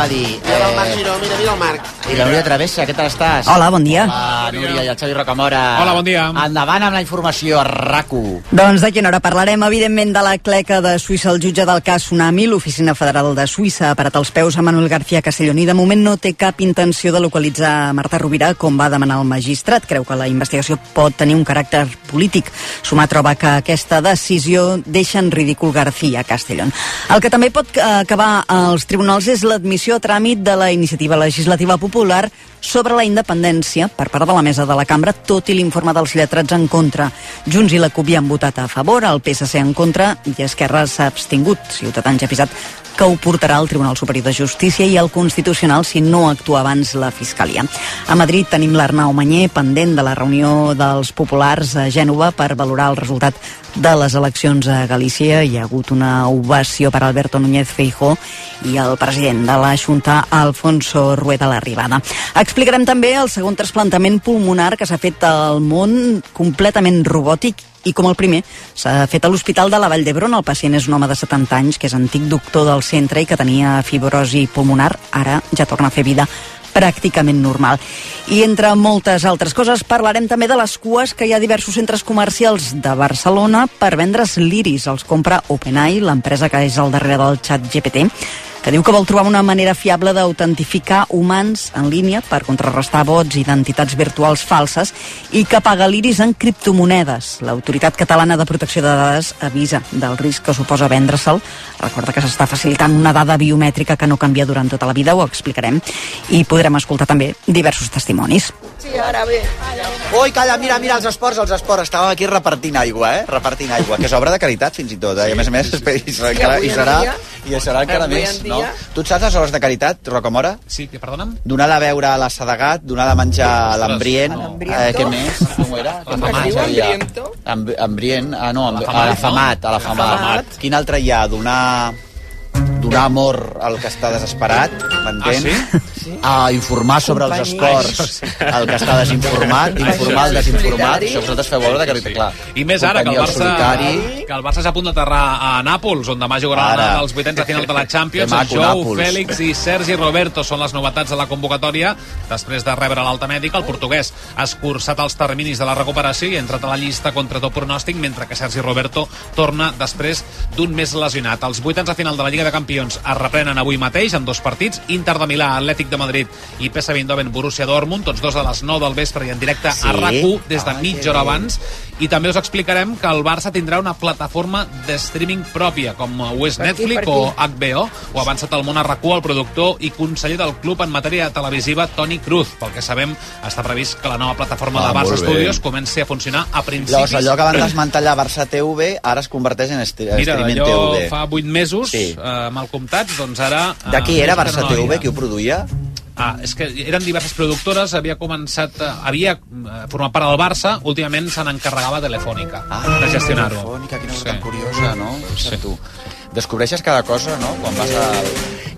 anava a dir... Mira el Marc Giró, mira, mira el Marc. I la Núria Travessa, què tal estàs? Hola, bon dia. Hola, Núria i el Xavi Rocamora. Hola, bon dia. Endavant amb la informació a RAC1. Doncs d'aquí una hora parlarem, evidentment, de la cleca de Suïssa. El jutge del cas Tsunami, l'Oficina Federal de Suïssa, ha parat els peus a Manuel García Castellón i de moment no té cap intenció de localitzar Marta Rovira, com va demanar el magistrat. Creu que la investigació pot tenir un caràcter polític. Sumar troba que aquesta decisió deixa en ridícul García Castellón. El que també pot acabar als tribunals és l'admissió a tràmit de la iniciativa legislativa popular sobre la independència per part de la mesa de la cambra, tot i l'informe dels lletrats en contra. Junts i la CUP hi han votat a favor, el PSC en contra i Esquerra s'ha abstingut. Ciutadans ja ha pisat que ho portarà al Tribunal Superior de Justícia i al Constitucional si no actua abans la Fiscalia. A Madrid tenim l'Arnau Manyer pendent de la reunió dels populars a Gènova per valorar el resultat de les eleccions a Galícia. Hi ha hagut una ovació per Alberto Núñez Feijó i el president de la Junta, Alfonso Rueda l'arribada. Explicarem també el segon trasplantament pulmonar que s'ha fet al món completament robòtic i com el primer s'ha fet a l'Hospital de la Vall d'Hebron. El pacient és un home de 70 anys que és antic doctor del centre i que tenia fibrosi pulmonar. Ara ja torna a fer vida pràcticament normal. I entre moltes altres coses parlarem també de les cues que hi ha diversos centres comercials de Barcelona per vendre's l'iris. Els compra OpenAI, l'empresa que és al darrere del xat GPT que diu que vol trobar una manera fiable d'autentificar humans en línia per contrarrestar bots i identitats virtuals falses i que paga l'iris en criptomonedes. L'Autoritat Catalana de Protecció de Dades avisa del risc que suposa vendre-se'l. Recorda que s'està facilitant una dada biomètrica que no canvia durant tota la vida, ho explicarem, i podrem escoltar també diversos testimonis. Sí, ara bé. Ui, calla, mira, mira els esports, els esports. Estàvem aquí repartint aigua, eh? Repartint aigua, que és obra de caritat fins i tot, eh? I a més a més, i serà, i serà, i serà encara més, en no? dia- Tu et saps les obres de caritat, Rocamora? Sí, que perdona'm? Donar de beure a la Sedegat, donar de menjar a l'Ambrient, A eh, què més? Com era? Què Es diu hi havia? Hambriento? Amb, Ambrient, ah no, a l'afamat, a l'afamat. L'afamat. Quin altre hi ha? Donar donar amor al que està desesperat, m'entens? Ah, sí? A informar sobre els esports al que està desinformat, informar el desinformat, això vosaltres feu veure que, Sí. clar. I més ara que el Barça, solitari. que el Barça és a punt d'aterrar a Nàpols, on demà jugaran Ara. els vuitens de final de la Champions. Maco, Jou, Nàpols. Fèlix i Sergi Roberto són les novetats de la convocatòria. Després de rebre l'alta mèdica, el portuguès ha escurçat els terminis de la recuperació i ha entrat a la llista contra tot pronòstic, mentre que Sergi Roberto torna després d'un mes lesionat. Els vuitens de final de la Lliga de Campions es reprenen avui mateix amb dos partits, Inter de Milà, Atlètic de Madrid i PSV Eindhoven, Borussia Dortmund, tots dos a les 9 del vespre i en directe Sí? a RAC1 des de Ai, mitja hora bé. I també us explicarem que el Barça tindrà una plataforma de streaming pròpia, com ho és Per aquí, Netflix per o aquí. HBO. Ho ha avançat el món a RAC1, el productor i conseller del club en matèria televisiva, Toni Cruz. Pel que sabem, està previst que la nova plataforma Ah, de Barça. Studios comenci a funcionar a principis... Llavors, allò que van desmantellar Barça TV, ara es converteix en esti- Mira, streaming allò TV. fa 8 mesos, Sí. eh, mal comptats, doncs ara... eh, De qui era busquen Barça TV? Qui ho produïa? Ah, és que eren diverses productores, havia començat, eh, havia eh, format part del Barça, últimament se n'encarregava Telefònica de gestionar-ho. Ah, Telefònica, quina cosa Sí. tan curiosa, no? Sí. Sí. Tu. Descobreixes cada cosa, no? Quan vas a...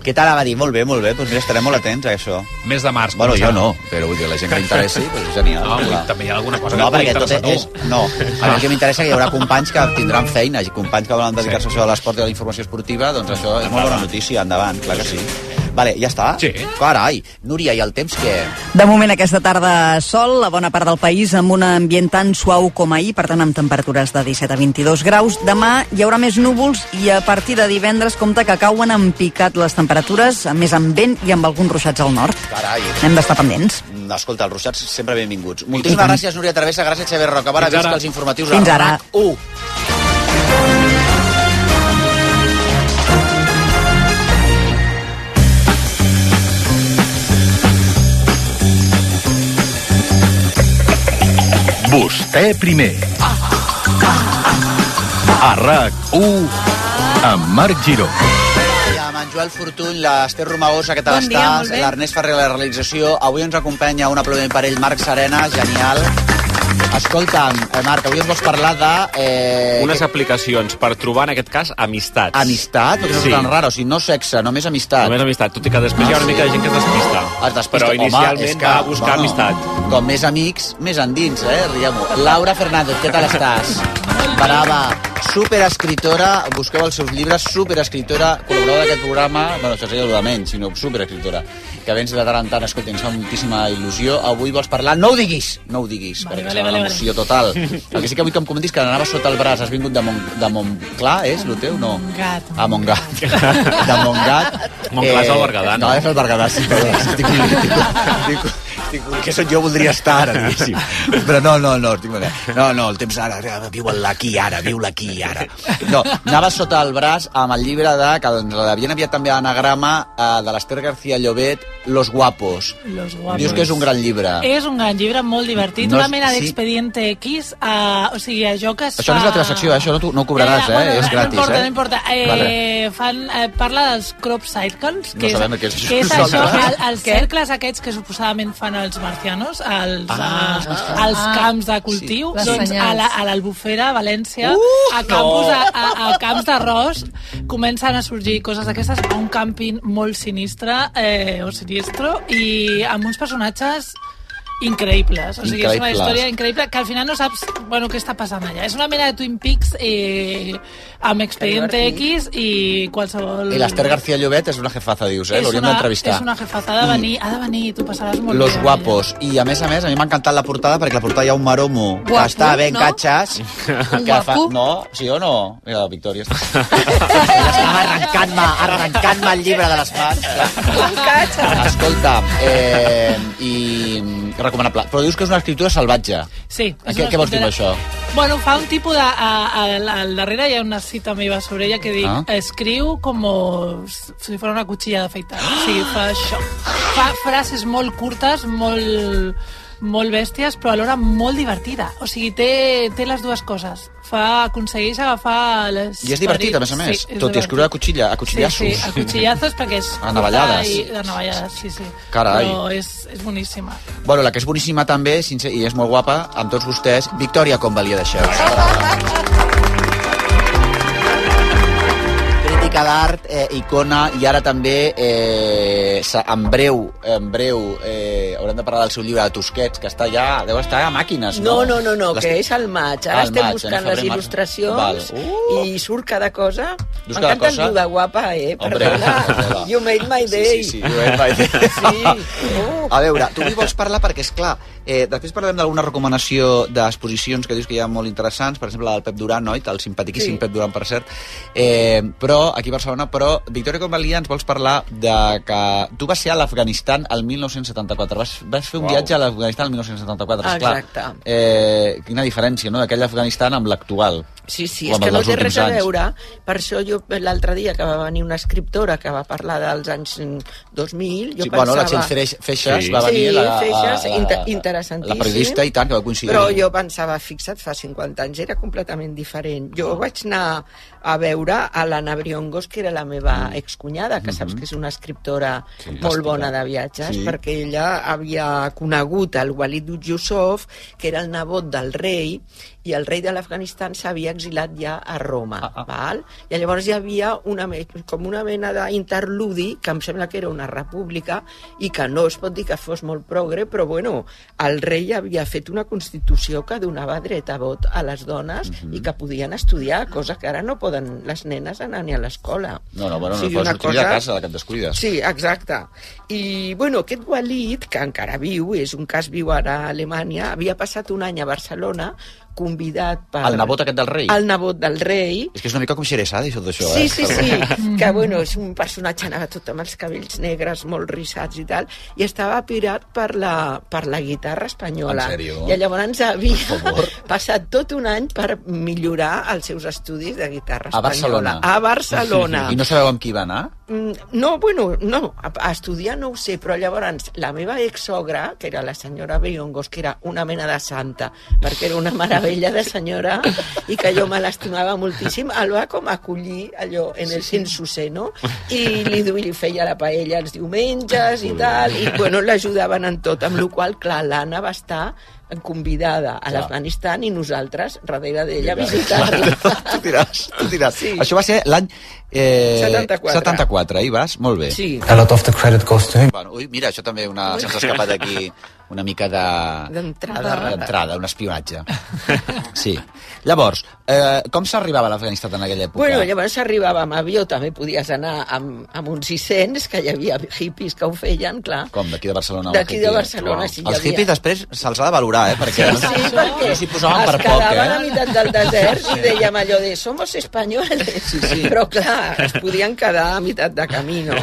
Què tal? Va dir, molt bé, molt bé, doncs mira, estarem molt atents a això. Mes de març. Bueno, jo no, però vull dir, la gent que li interessi, doncs és genial. No, vull, clar. també hi ha alguna cosa no, que perquè tot és... No, a mi el que m'interessa que hi haurà companys que tindran feina, i companys que volen dedicar-se Sí. sí. a l'esport i a la informació esportiva, doncs això és molt bona notícia, endavant, clar que sí. Vale, ja està? Sí. Carai, Núria, i el temps què? De moment aquesta tarda sol, la bona part del país amb un ambient tan suau com ahir, per tant amb temperatures de 17 a 22 graus. Demà hi haurà més núvols i a partir de divendres compta que cauen en picat les temperatures, a més amb vent i amb alguns ruixats al nord. Carai, Hem d'estar pendents. No, escolta, els ruixats sempre benvinguts. Moltíssimes gràcies, Núria Travessa, gràcies, Xavier. Fins ara. Visca els informatius Fins ara. RAC1. Vostè primer. A RAC1 amb Marc Giró. I amb en Joel Fortuny, l'Ester Romagosa, què tal Bon estàs? L'Ernest Ferrer, la realització. Avui ens acompanya un aplaudiment per ell, Marc Serena, genial. Escolta'm, eh, Marc, avui ens vols parlar de... Eh, unes que- aplicacions per trobar, en aquest cas, amistats. Amistat? Perquè Sí. no és tan raro, o sigui, no sexe, només amistat. Només amistat, tot i que després hi ha una Ah, mica de sí? gent que es despista. Es despista. Però Home, inicialment és que, va a buscar amistat. Com més amics, més endins, eh? Riem-ho. Laura Fernández, què tal estàs? Brava. superescritora, busqueu els seus llibres, superescritora, col·laboradora d'aquest programa, bueno, això seria el de menys, sinó superescritora, que vens de tant en tant, escolta, ens fa moltíssima il·lusió. Avui vols parlar, no ho diguis, no ho diguis, Vale, perquè vale, vale, vale. emoció total. El que sí que vull que em comentis que anaves sota el braç, has vingut de, Mont, de Montclar, és el teu? No. Montgat. Ah, Montgat. De Montgat. Montclar és el Berguedà, no? No, és el Berguedà, sí, perdó. Estic, estic, estic, que sóc jo, voldria estar ara, diguéssim. Però no, no, no, estic molt bé. No, no, el temps ara, viu l'aquí ara, viu l'aquí ara. No, anaves sota el braç amb el llibre de, que doncs, l'havien aviat també a anagrama, eh, de l'Ester García Llobet, Los Guapos. Los guapos. Dius que és un gran llibre. És un gran llibre molt divertit, No no és- una mena sí. D'expediente X, uh, o sigui, allò que es Això no és la teva secció, eh? això no, tu, no ho cobraràs, eh? bueno, és gratis, no importa, eh? No importa, eh, Vale. fan, eh, parla dels crop circles, No que, sabem és, què és això. que és això, Nosaltres. el, els cercles aquests que suposadament fan els marcianos, els, Ah, ah, els camps de cultiu, Les doncs senyals. a la- a l'Albufera, a València, Uh, a, campus, a, a, a camps d'arròs, comencen a sorgir coses d'aquestes a un càmping molt sinistre, eh, o sinistro, i amb uns personatges increïbles. O sigui, és una Increïbles. història increïble que al final no saps bueno, què està passant allà. És una mena de Twin Peaks eh, amb Expediente X i qualsevol... I l'Ester García Llobet és una jefaza, dius, eh? L'hauríem d'entrevistar. És una jefaza, ha de venir, ha de venir, tu passaràs molt Los bé guapos. I a més a més, a mi m'ha encantat la portada perquè la portada hi ha un maromo que Guapo, està ben no? catxes. Un que fa... guapo? No, sí o no? Mira, la Victòria està... Estava arrencant-me arrencant el llibre de les mans. Escolta, eh, i recomanable. Però dius que és una escriptura salvatge. Sí. Què, què vols dir amb això? Bueno, fa un tipus de... A, a, al darrere hi ha una cita meva sobre ella que dic, Ah. ah. escriu com si fos una cuchilla d'afeitar. O sigui, fa això. Fa frases molt curtes, molt molt bèsties, però alhora molt divertida. O sigui, té, té les dues coses. Fa, aconsegueix agafar les... I és divertit, a més a més. Sí, Tot i escriure a cuchilla, a cuchillazos. Sí, sí, a cuchillazos perquè és... A navallades. I, a navallades, sí, sí. Carai. Però és, és boníssima. Bueno, la que és boníssima també, sincer, i és molt guapa, amb tots vostès, Victòria Convalia de Xeus. Crítica d'art, eh, icona, i ara també, eh, en breu, en breu, eh, haurem de parlar del seu llibre de Tusquets, que està ja, deu estar a màquines, no? No, no, no, no Les- que és al maig. Ara al estem maig, buscant en les il·lustracions Val. Uh! i surt cada cosa. M'encanta cosa? el tu de guapa, eh? Hombre, Perdona. You made my day. Sí, sí, sí, you made my day. Sí. Oh. A veure, tu avui vols parlar perquè, és clar, eh, després parlem d'alguna recomanació d'exposicions que dius que hi ha molt interessants, per exemple, la del Pep Duran, oi? El simpaticíssim Sí. Pep Duran, per cert. Eh, però, aquí a Barcelona, però, Victòria Convalia, ens vols parlar de que tu vas ser a l'Afganistan el 1974. Vas, vas fer un Uau. viatge a l'Afganistan el 1974, esclar. Exacte. Eh, quina diferència, no?, d'aquell Afganistan amb l'actual. Sí, sí, és que no té res a anys. veure. Per això jo l'altre dia que va venir una escriptora que va parlar dels anys mm, 2000, jo sí, pensava... bueno, la Txell Feixes Sí. va venir, Sí, la, Feixes, la, inter- la, interessantíssim. la periodista i tant, que va coincidir. Però jo pensava, fixa't, fa 50 anys era completament diferent. Jo vaig anar a veure a l'Anna Briongos, que era la meva excunyada, que saps que és una escriptora molt bona de viatges, Sí. perquè ella havia conegut el Walid Yusuf, que era el nebot del rei, i el rei de l'Afganistan s'havia exilat ja a Roma, Ah, ah. val? I llavors hi havia una, com una mena d'interludi, que em sembla que era una república, i que no es pot dir que fos molt progre, però bueno, el rei havia fet una constitució que donava dret a vot a les dones Mhm. i que podien estudiar, cosa que ara no poden les nenes anar ni a l'escola. No, no, bueno, O no sigui, pots una sortir de casa, que et descuides. Sí, exacte. I, bueno, aquest Walid, que encara viu, és un cas viu ara a Alemanya, havia passat un any a Barcelona convidat per... El nebot aquest del rei? El nebot del rei. És que és una mica com Xeresada, això d'això, Sí, eh? sí, sí, que bueno, és un personatge anava tot amb els cabells negres, molt rissats i tal, i estava pirat per la, per la guitarra espanyola. En sèrio? I llavors havia passat tot un any per millorar els seus estudis de guitarra A espanyola. Barcelona? A Barcelona. I no sabeu amb qui va anar? Mm, No, bueno, no, a, a estudiar no ho sé, però llavors la meva exsogra, que era la senyora Briongos, que era una mena de santa, perquè era una meravella de senyora i que jo me l'estimava moltíssim, el va com acollir allò en el sense no? I li, li feia la paella els diumenges i tal, i bueno, l'ajudaven en tot, amb la qual clar, l'Anna va estar convidada a l'Afganistan i nosaltres darrere d'ella visitant-la. tu diràs, tu diràs. Sí. Això va ser l'any... Eh, 74. 74, ahí vas? Molt bé. Sí, A lot of the credit goes to him. Bueno, ui, mira, això també una... se'ns ha escapat aquí una mica de... D'entrada. D'entrada, un espionatge. Sí. Llavors, eh, com s'arribava a l'Afganistan en aquella època? Bueno, llavors arribava amb avió, també podies anar amb, amb uns 600, que hi havia hippies que ho feien, clar. Com, d'aquí de Barcelona? D'aquí de? Barcelona, sí, hi Els havia. hippies després se'ls ha de valorar, eh? Perquè Sí, sí, perquè no s'hi posaven per poc, eh? a meitat del desert i dèiem allò de somos españoles. Sí, sí. Però clar, es podien quedar a meitat de camí, no?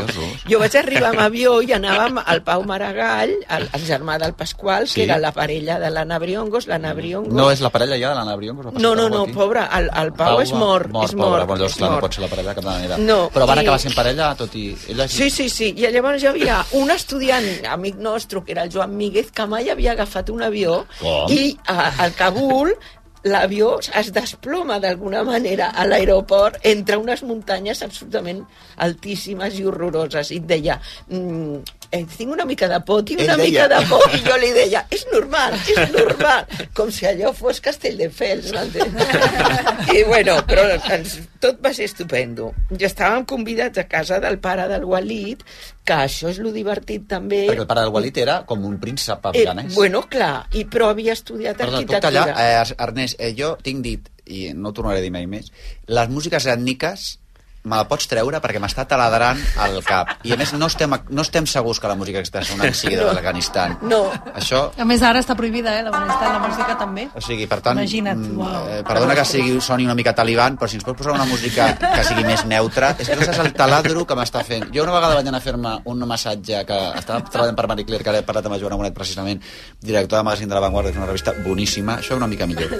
Jo vaig arribar amb avió i anàvem al Pau Maragall, el, el germà del Pasqual, Sí. que era la parella de l'Anna Briongos. L'Anna Briongos... No és la parella ja de l'Anna Briongos? No, no, no, aquí? pobre, el, el Pau, és mort, mort és pobre, mort. Llavors, és clar, no pot ser la parella de cap manera. No, Però van i- acabar sent parella, tot i... Ella Sí, sí, sí. I llavors hi havia un estudiant, amic nostre, que era el Joan Míguez, que mai havia agafat un Com? i a, al Kabul l'avió es desploma d'alguna manera a l'aeroport entre unes muntanyes absolutament altíssimes i horroroses. I et deia, mm, eh, tinc una mica de por, tinc Ell una deia. mica de por. I jo li deia, és normal, és normal. Com si allò fos Castelldefels, m'entens? I bueno, però ens, tot va ser estupendo. Ja estàvem convidats a casa del pare del Walid, que això és lo divertit també. Perquè el pare del Walid era com un príncep Eh, afganès. bueno, clar, i però havia estudiat Perdó, arquitectura. tallar? Eh, Ernest, eh, jo tinc dit, i no ho tornaré a dir mai més, les músiques ètniques me la pots treure perquè m'està taladrant al cap. I a més no estem, no estem segurs que la música que està sonant sigui de l'Afganistan. No. Això A més, ara està prohibida, eh, l'Afganistan, la música també. o sigui, per tant, Imagina't, mm, uau. eh, perdona que sigui, soni una mica taliban, però si ens pots posar una música que sigui més neutra, és que no saps el taladro que m'està fent. Jo una vegada vaig anar a fer-me un massatge que estava treballant per Marie Claire, que ara he parlat amb el Joan Amonet precisament, director de magazín de La Vanguardia, una revista boníssima, això una mica millor.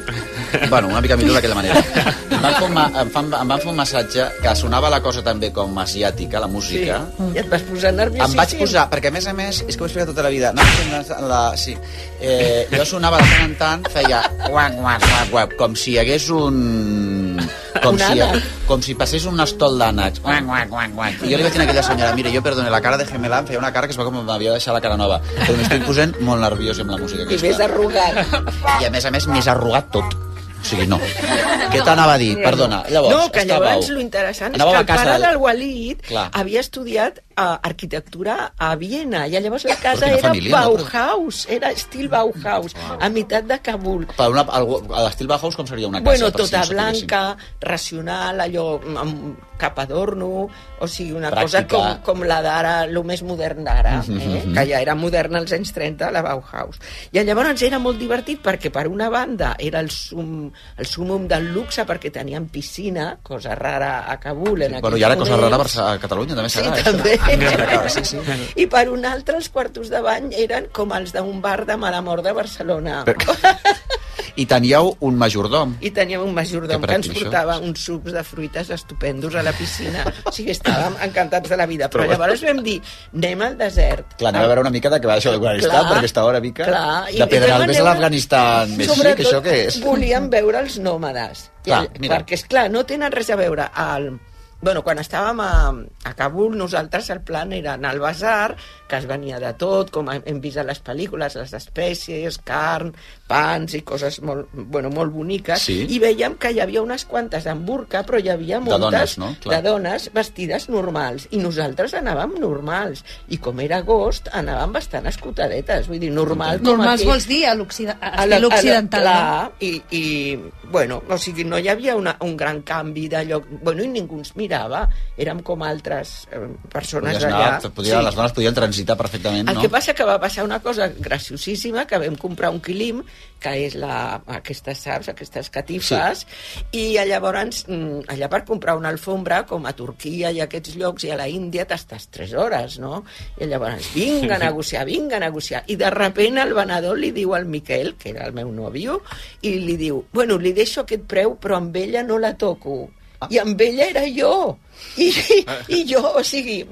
bueno, una mica millor d'aquella manera. Em van, fer un, em, fan, em van fer un massatge que sonava la cosa també com asiàtica, la Sí, música, i et vas posar nerviosíssim. em vaig posar, perquè a més a més, és que ho he explicat tota la vida, fent la, la, sí, eh, jo sonava de tant en tant, feia guac, guac, guac, guac, com si hi hagués un... Com Un si, ànec. com si passés un estol d'ànecs. Guac, guac, guac, guac. I jo li vaig dir a aquella senyora, mira, jo perdone, la cara de gemelà em feia una cara que es veu com m'havia deixat la cara nova. Però m'estic posant molt nerviós amb la música I més aquesta. arrugat. I a més a més, més arrugat tot. Sigui, no. Què t'anava a dir? Perdona, llavors, no, que llavors lo interessant és que el pare del- del Walid Clar. havia estudiat uh, arquitectura a Viena i llavors la casa era família, no? Bauhaus, era estil Bauhaus, a meitat de Kabul. Per una, a l'estil Bauhaus com seria una casa? Bueno, si tota no sapiguéssim? blanca, racional, allò amb cap adorno, o sigui, una Pràctica. cosa com, com la d'ara, el més modern d'ara, Mhm, eh? mhm. que ja era moderna als anys 30, la Bauhaus. I llavors era molt divertit perquè, per una banda, era el, sum, el sumum del luxe perquè tenien piscina, cosa rara a Kabul en Bueno, aquells i ara cosa rara a Catalunya també Sí, serà. eh? també. Sí, sí. I per un altre, els quartos de bany eren com els d'un bar de Malamor de Barcelona. I teníeu un majordom. I teníem un majordom Que que ens pràctic, això. portava uns sucs de fruites estupendos a la piscina. O sigui, estàvem encantats de la vida. Però, Però- llavors vam dir, anem al desert. Clar, anem a veure una mica de què va això de l'Afganistan, perquè estava una mica clar, i- de i Pedralbes vam a l'Afganistan més xic, Sobretot, això què és? volíem veure els nòmades. Clar, I- mira. Perquè, és clar, no tenen res a veure al... Bueno, quan estàvem a, a Kabul, nosaltres el plan era anar al basar, que es venia de tot, com hem vist a les pel·lícules, les espècies, carn, pans i coses molt, bueno, molt boniques, Sí. i veiem que hi havia unes quantes amb burca, però hi havia De moltes dones, no? Clar. de dones vestides normals, i nosaltres anàvem normals, i com era agost, anàvem bastant escotadetes, vull dir, normal com Normals aquell- vols dir a l'occida- a a la- estil a la- occidental, no? clar, i, i, bueno, o sigui, no hi havia una, un gran canvi de lloc, bueno, i ningú ens mirava, érem com altres eh, persones Podies allà. anar, podia, Les dones podien transitar perfectament, El no? que passa que va passar una cosa graciosíssima, que vam comprar un quilim, que és la, aquestes saps, aquestes catifes, i llavors mm, allà per comprar una alfombra, com a Turquia i a aquests llocs, i a la Índia t'estàs 3 hores, no? I llavors, vinga a negociar, vinga a negociar. I de repent el venedor li diu al Miquel, que era el meu nòvio, i li diu, bueno, li deixo aquest preu, però amb ella no la toco. I amb ella era jo. I, i jo, o sigui,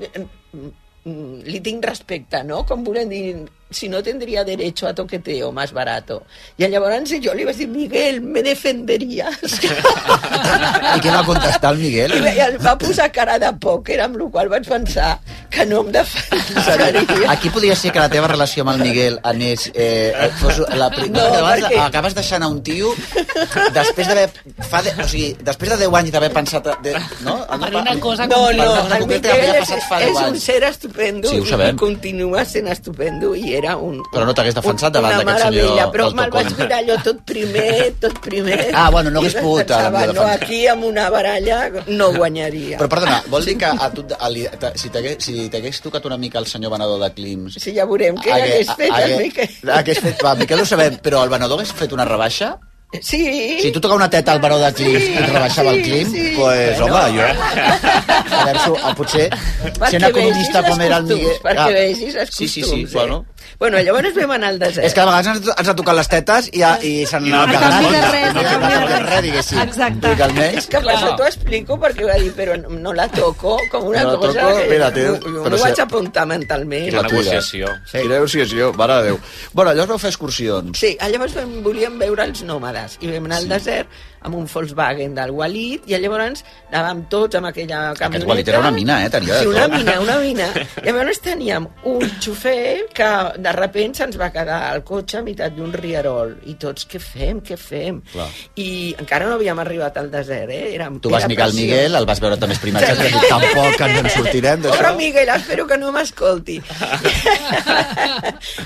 li tinc respecte, no? Com volem dir, si no tendría derecho a toqueteo más barato. I llavors jo li vaig dir, Miguel, me defenderías. I què va contestar el Miguel? I ve- va posar cara de pòquer, amb la qual vaig pensar que no em defensaria. Aquí podria ser que la teva relació amb el Miguel anés... Eh, fos la, pri- No, no, abans, perquè- acabes deixant a un tio després d'haver... De, o sigui, després de 10 anys d'haver pensat... De, no? Per una cosa No, no, el havia és, és 10 un ser estupendo Sí, i continua sent estupendo i era un... Però no t'hagués defensat davant una d'aquest senyor meravella, però me'l vaig mirar allò tot primer, tot primer. Ah, bueno, no hagués pogut, pensava, no, aquí amb una baralla no guanyaria. Però perdona, vol dir que a tu, a li, ta- si t'hagués si tocat una mica el senyor venedor de clims... Sí, ja veurem què hagué- hagués fet el hagué- Miquel. Hagués fet, va, Miquel ho sabem, però el venedor hagués fet una rebaixa? Sí. Si tu tocava una teta al venedor de clims Sí, i et rebaixava el sí, clim, sí. pues, home, jo... A veure, potser, Perquè sent economista vegis com els era el costums, Miguel... Perquè Ah, vegis els sí, sí, costums. sí, bueno. Eh? Bueno, llavors vam anar al desert. És que a vegades ens, ens ha tocat les tetes i, i se'n I no ha ha cagat. canviat No, res, no, no ha no ha canviat res. diguéssim. Exacte. Almenys... És que per això t'ho explico, perquè va dir, però no, no la toco com una No cosa toco, que mira, té- però m'ho si- vaig apuntar mentalment. Quina negociació. Sí. Quina negociació, mare de Déu. Bueno, llavors vau fer excursions. Sí, llavors vam, volíem veure els nòmades i vam anar al desert amb un Volkswagen del Walid i llavors anàvem tots amb aquella camioneta. Aquest Walid era una mina, eh? Tenia Sí, una tot. mina, una mina. Llavors teníem un xofer que de repent se'ns va quedar al cotxe a meitat d'un rierol i tots, què fem, què fem? Clar. I encara no havíem arribat al desert, eh? Érem, Tu vas mirar el. Miguel, el vas veure també esprimatxat, i tampoc ens en sortirem d'això. Miguel, espero que no m'escolti.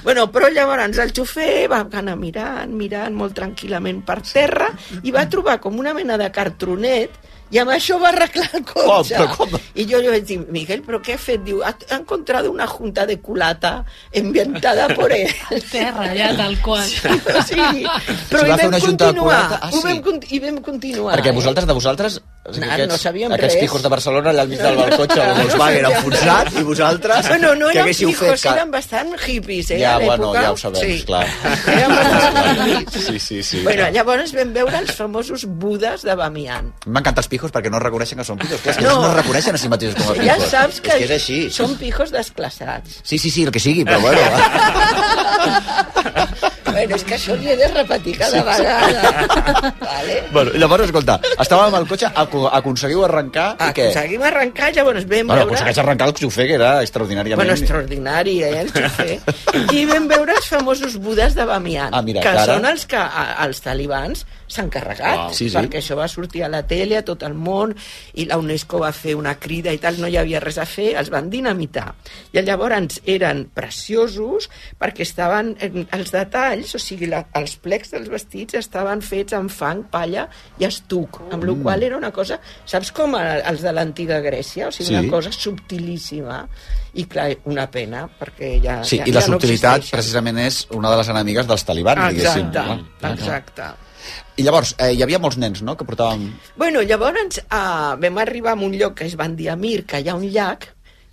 bueno, però llavors el xofer va anar mirant, mirant molt tranquil·lament per terra i va trobar com una mena de cartronet i amb això va arreglar el cotxe. Com? Però com? I jo li vaig dir, Miguel, però què ha fet? Diu, ha, ha encontrado una junta de culata inventada por él. Al terra, ja, tal qual. Sí, però Si hi va fer vam una junta de continuar. culata, ah, sí. vam, con- I vam continuar. Perquè vosaltres, de vosaltres, o sigui, No, aquests, no sabíem aquests res. pijos de Barcelona allà al mig del cotxe, el Volkswagen enfonsat, i vosaltres, Bueno, no eren pijos, fet? Que... eren bastant hippies, eh, Ja, a l'època. bueno, ja ho sabem, clar. Eren bastant hippies. Sí, sí, sí. Bueno, llavors vam veure els famosos budes de Bamiyan. M'encanten els pijos perquè no reconeixen que són pijos. Clar, és que No. no. no es reconeixen a si mateixos com a pijos. Ja saps que, És que és així. són pijos desclassats. Sí, sí, sí, el que sigui, però bueno. bueno, és que això li he de repetir cada sí, vegada. vale? bueno, llavors, escolta, estàvem amb el cotxe, aco- aconseguiu arrencar i què? Aconseguim arrencar, llavors vam Bueno, veure... aconsegueix arrencar el xofer, que era extraordinàriament... Bueno, extraordinari, eh, el xofer. I vam veure els famosos budes de Bamiyan, Ah, mira, que que ara- són els que a, els talibans s'han carregat, Uau. Sí, sí. perquè això va sortir a la tele, a tot el món, i la UNESCO va fer una crida i tal, no hi havia res a fer, els van dinamitar. I llavors eren preciosos perquè estaven, en- els detalls, o sigui, la, els plecs dels vestits estaven fets amb fang, palla i estuc, amb la Mm. qual era una cosa, saps com els de l'antiga Grècia? O sigui, Sí. una cosa subtilíssima i clar, una pena perquè ja, Sí, ja, i la ja no subtilitat existeixen. precisament és una de les enemigues dels talibans, diguéssim. exacte, Clar, clar, clar. exacte I llavors, eh, hi havia molts nens, no?, que portàvem... bueno, llavors uh, vam arribar a un lloc que és Bandiamir que hi ha un llac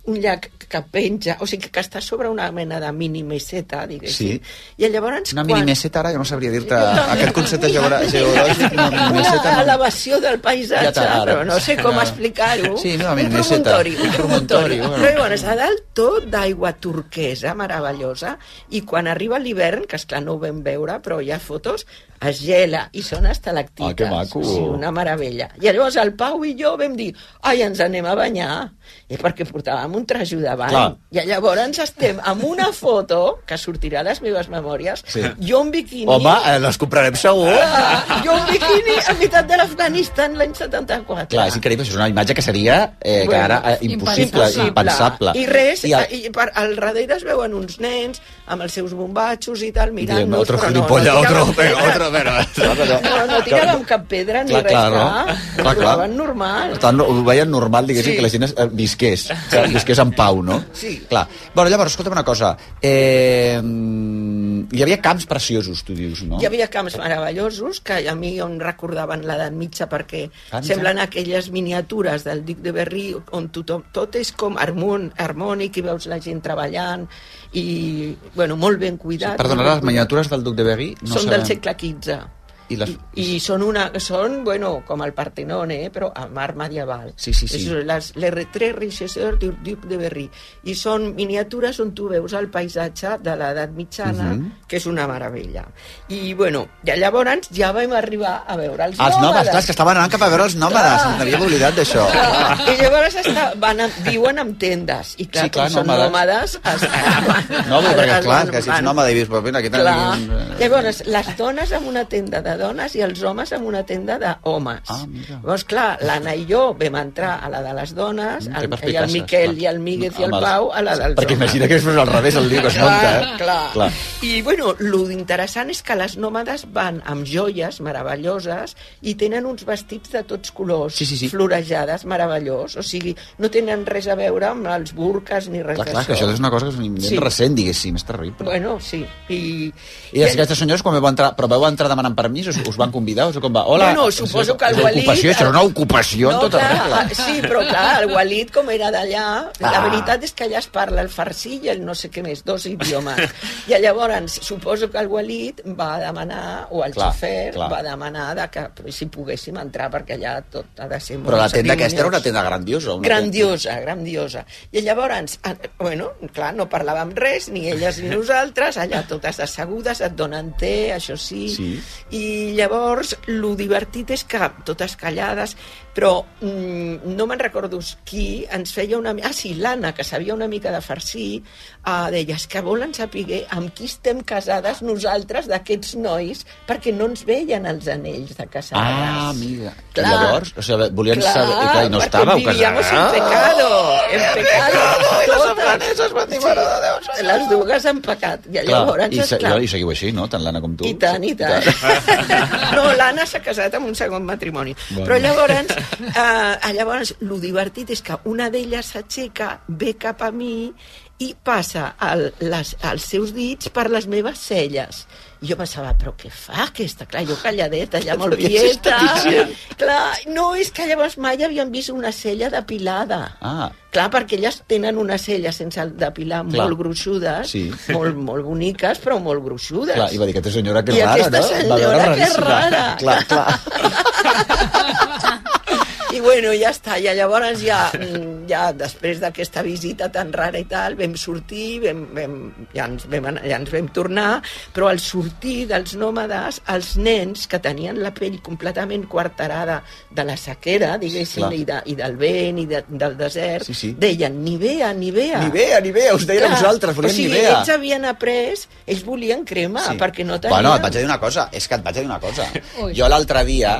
un llac que penja, o sigui, que està sobre una mena de mini meseta, diguéssim. Sí. I llavors... Una quan- mini meseta, ara, jo no sabria dir-te també. aquest concepte geora- geològic, una mini meseta... una no- elevació del paisatge, Ja però no sé com No. explicar-ho. Sí, no, un promontori, un promontori, bueno. Però llavors, a dalt tot d'aigua turquesa, meravellosa, i quan arriba l'hivern, que esclar no ho vam veure, però hi ha fotos, es gela i són estalactites. Ah, que maco. Sí, una meravella. I llavors el Pau i jo vam dir, ai, ens anem a banyar. I perquè portàvem un trajo de bany. Clar. I llavors estem amb una foto, que sortirà a les meves memòries, Sí. jo en biquini... Home, eh, les comprarem segur. Ah, jo en biquini a meitat de l'Afganistan l'any 74. Clar, és increïble, és una imatge que seria eh, que Bueno, ara eh, impossible, impensable. impensable. I res, I el, i per, al darrere es veuen uns nens amb els seus bombatxos i tal, mirant-nos, otro però no, gilipollas, no otro, venga, otro, pedres. pero... No, no tiràvem cap pedra ni Clar, res, clar, no? clar. Clar, Ho trobaven normal. Per tant, ho veien normal, diguéssim, Sí. que la gent eh, visqués, que visqués en pau, no? Sí. Clar. Bueno, llavors, escolta'm una cosa. Eh, mm, hi havia camps preciosos, tu dius, no? Hi havia camps meravellosos que a mi em recordaven l'edat mitja perquè Ah, semblen aquelles miniatures del Duc de Berry on tothom, tot és com harmon, harmònic i veus la gent treballant i, bueno, molt ben cuidat. Perdona, molt ben les miniatures del Duc de Berry no Són sabem. del segle XV. I les... I són, una, són bueno, com el Partenón, eh? però amb art medieval. Sí, sí, sí. És les, les Retrés Richesseurs du Duc de Berry. I són miniatures on tu veus el paisatge de l'edat mitjana, Mhm. que és una meravella. I, bueno, ja llavors ja vam arribar a veure els, Els nòmades, clar, nòmades. que estaven anant cap a veure els nòmades. Clar. M'havia oblidat d'això. I llavors està, van a, viuen en tendes. I clar, Sí, clar, són nòmades. Es, No, perquè, clar, que si ets nòmada i vius, però mira, aquí tenim... Clar. un- Llavors, les dones amb una tenda de dones i els homes amb una tenda d'homes. Ah, mira. Llavors, clar, l'Anna i jo vam entrar a la de les dones, Mm, el, i el Miquel clar. i el Míguez i el Pau a la dels Perquè homes. imagina que és al revés el lío que es munta, eh? clar. clar. I, bueno, l'interessant és que les nòmades van amb joies meravelloses i tenen uns vestits de tots colors, Sí, sí, sí. florejades, meravellós. O sigui, no tenen res a veure amb els burques ni res Clar, clar, que això és una cosa que és un Sí. recent, diguéssim, és terrible. Bueno, sí. I, I els aquestes senyors, quan vau entrar, però vau entrar demanant permís, us, us van convidar, o com va? Hola, Bueno, suposo que el Walid... ocupació, això era una ocupació en no, tota clar, regla. Sí, però clar, el Walid, com era d'allà, la Ah. veritat és que allà es parla el farcí i el no sé què més, dos idiomes. I llavors, suposo que el Walid va demanar, o el Clar, xofer clar. va demanar de que si poguéssim entrar, perquè allà tot ha de ser Però la tenda aquesta era una tenda grandiosa. Una Grandiosa, grandiosa. I llavors, ah, bueno, clar, no parlàvem res, ni elles ni nosaltres, allà totes assegudes, et donen té, això sí. Sí. I llavors, lo divertit és que, totes callades, però mm, no me'n recordo qui ens feia una... Ah, sí, l'Anna, que sabia una mica de farcí, uh, deia, és que volen saber amb qui estem casades nosaltres d'aquests nois, perquè no ens veien els anells de casades. Ah, amiga. I Clar. llavors, o sigui, volien Clar, saber... I, clar, i no perquè estàveu casats. en pecado, en pecado. les totes. afganeses van dir, mare de Déu, senyor. Les dues en pecat. I Clar, llavors, i, se, esclar, i seguiu així, no? Tant l'Anna com tu. i tant, i tant. No, l'Anna s'ha casat amb un segon matrimoni. Bueno. Però llavors, eh, llavors, lo divertit és que una d'elles s'aixeca, ve cap a mi i passa el, les, els seus dits per les meves celles. I jo pensava, però què fa aquesta? Clar, jo calladeta, allà molt quieta. Clar, no, és que llavors mai havien vist una cella depilada. Ah, Clar, perquè elles tenen una cella sense depilar Clar. molt gruixudes, Sí. molt, molt boniques, però molt gruixudes. clar, i va dir, aquesta senyora que I rara, aquesta no? Va senyora veure que raríssima. rara. Clar, clar. I bueno, ja està, i llavors ja, ja després d'aquesta visita tan rara i tal, vam sortir, vam, vam, ja, ens vam, anar- ja ens vam tornar, però al sortir dels nòmades, els nens que tenien la pell completament quarterada de la sequera, diguéssim, Clar. i, de, i del vent i de, del desert, Sí, sí. deien Nivea, Nivea. Ni vea, ni vea, us deien a vosaltres, volien o sigui, ni vea. ells havien après, ells volien crema, sí. perquè no tenien... Bueno, et vaig a dir una cosa, és que et vaig dir una cosa. Jo l'altre dia,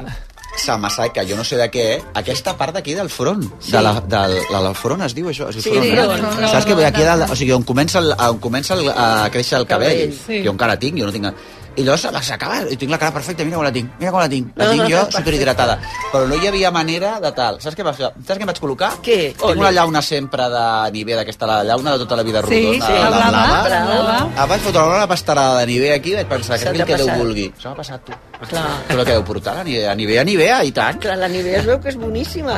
se m'assaca, jo no sé de què, aquesta part d'aquí del front, sí. de, la, del, de la front es diu això? Es diu Sí, front, sí, eh? el front. Saps que ve aquí dalt, o sigui, on comença, el, on comença el, a créixer el cabell, Cabell. Sí. jo encara tinc, jo no tinc... I llavors se m'assacava, i tinc la cara perfecta, mira com la tinc, mira com la tinc, la No, tinc no, jo perfecte. superhidratada. Però no hi havia manera de tal. Saps què, vas? Saps què em vaig col·locar? Què? Tinc Oli. una llauna sempre de Nivea, d'aquesta, la llauna de tota la vida Sí, rodona, sí, la la blava, blava. la blava. Ah, vaig fotre una pastarada de Nivea aquí i vaig pensar que aquell que Déu vulgui. Se m'ha passat, tu. Clar. Però què deu portar? La Nivea, Nivea, Nivea, i tant. Clar, la Nivea es veu que és boníssima.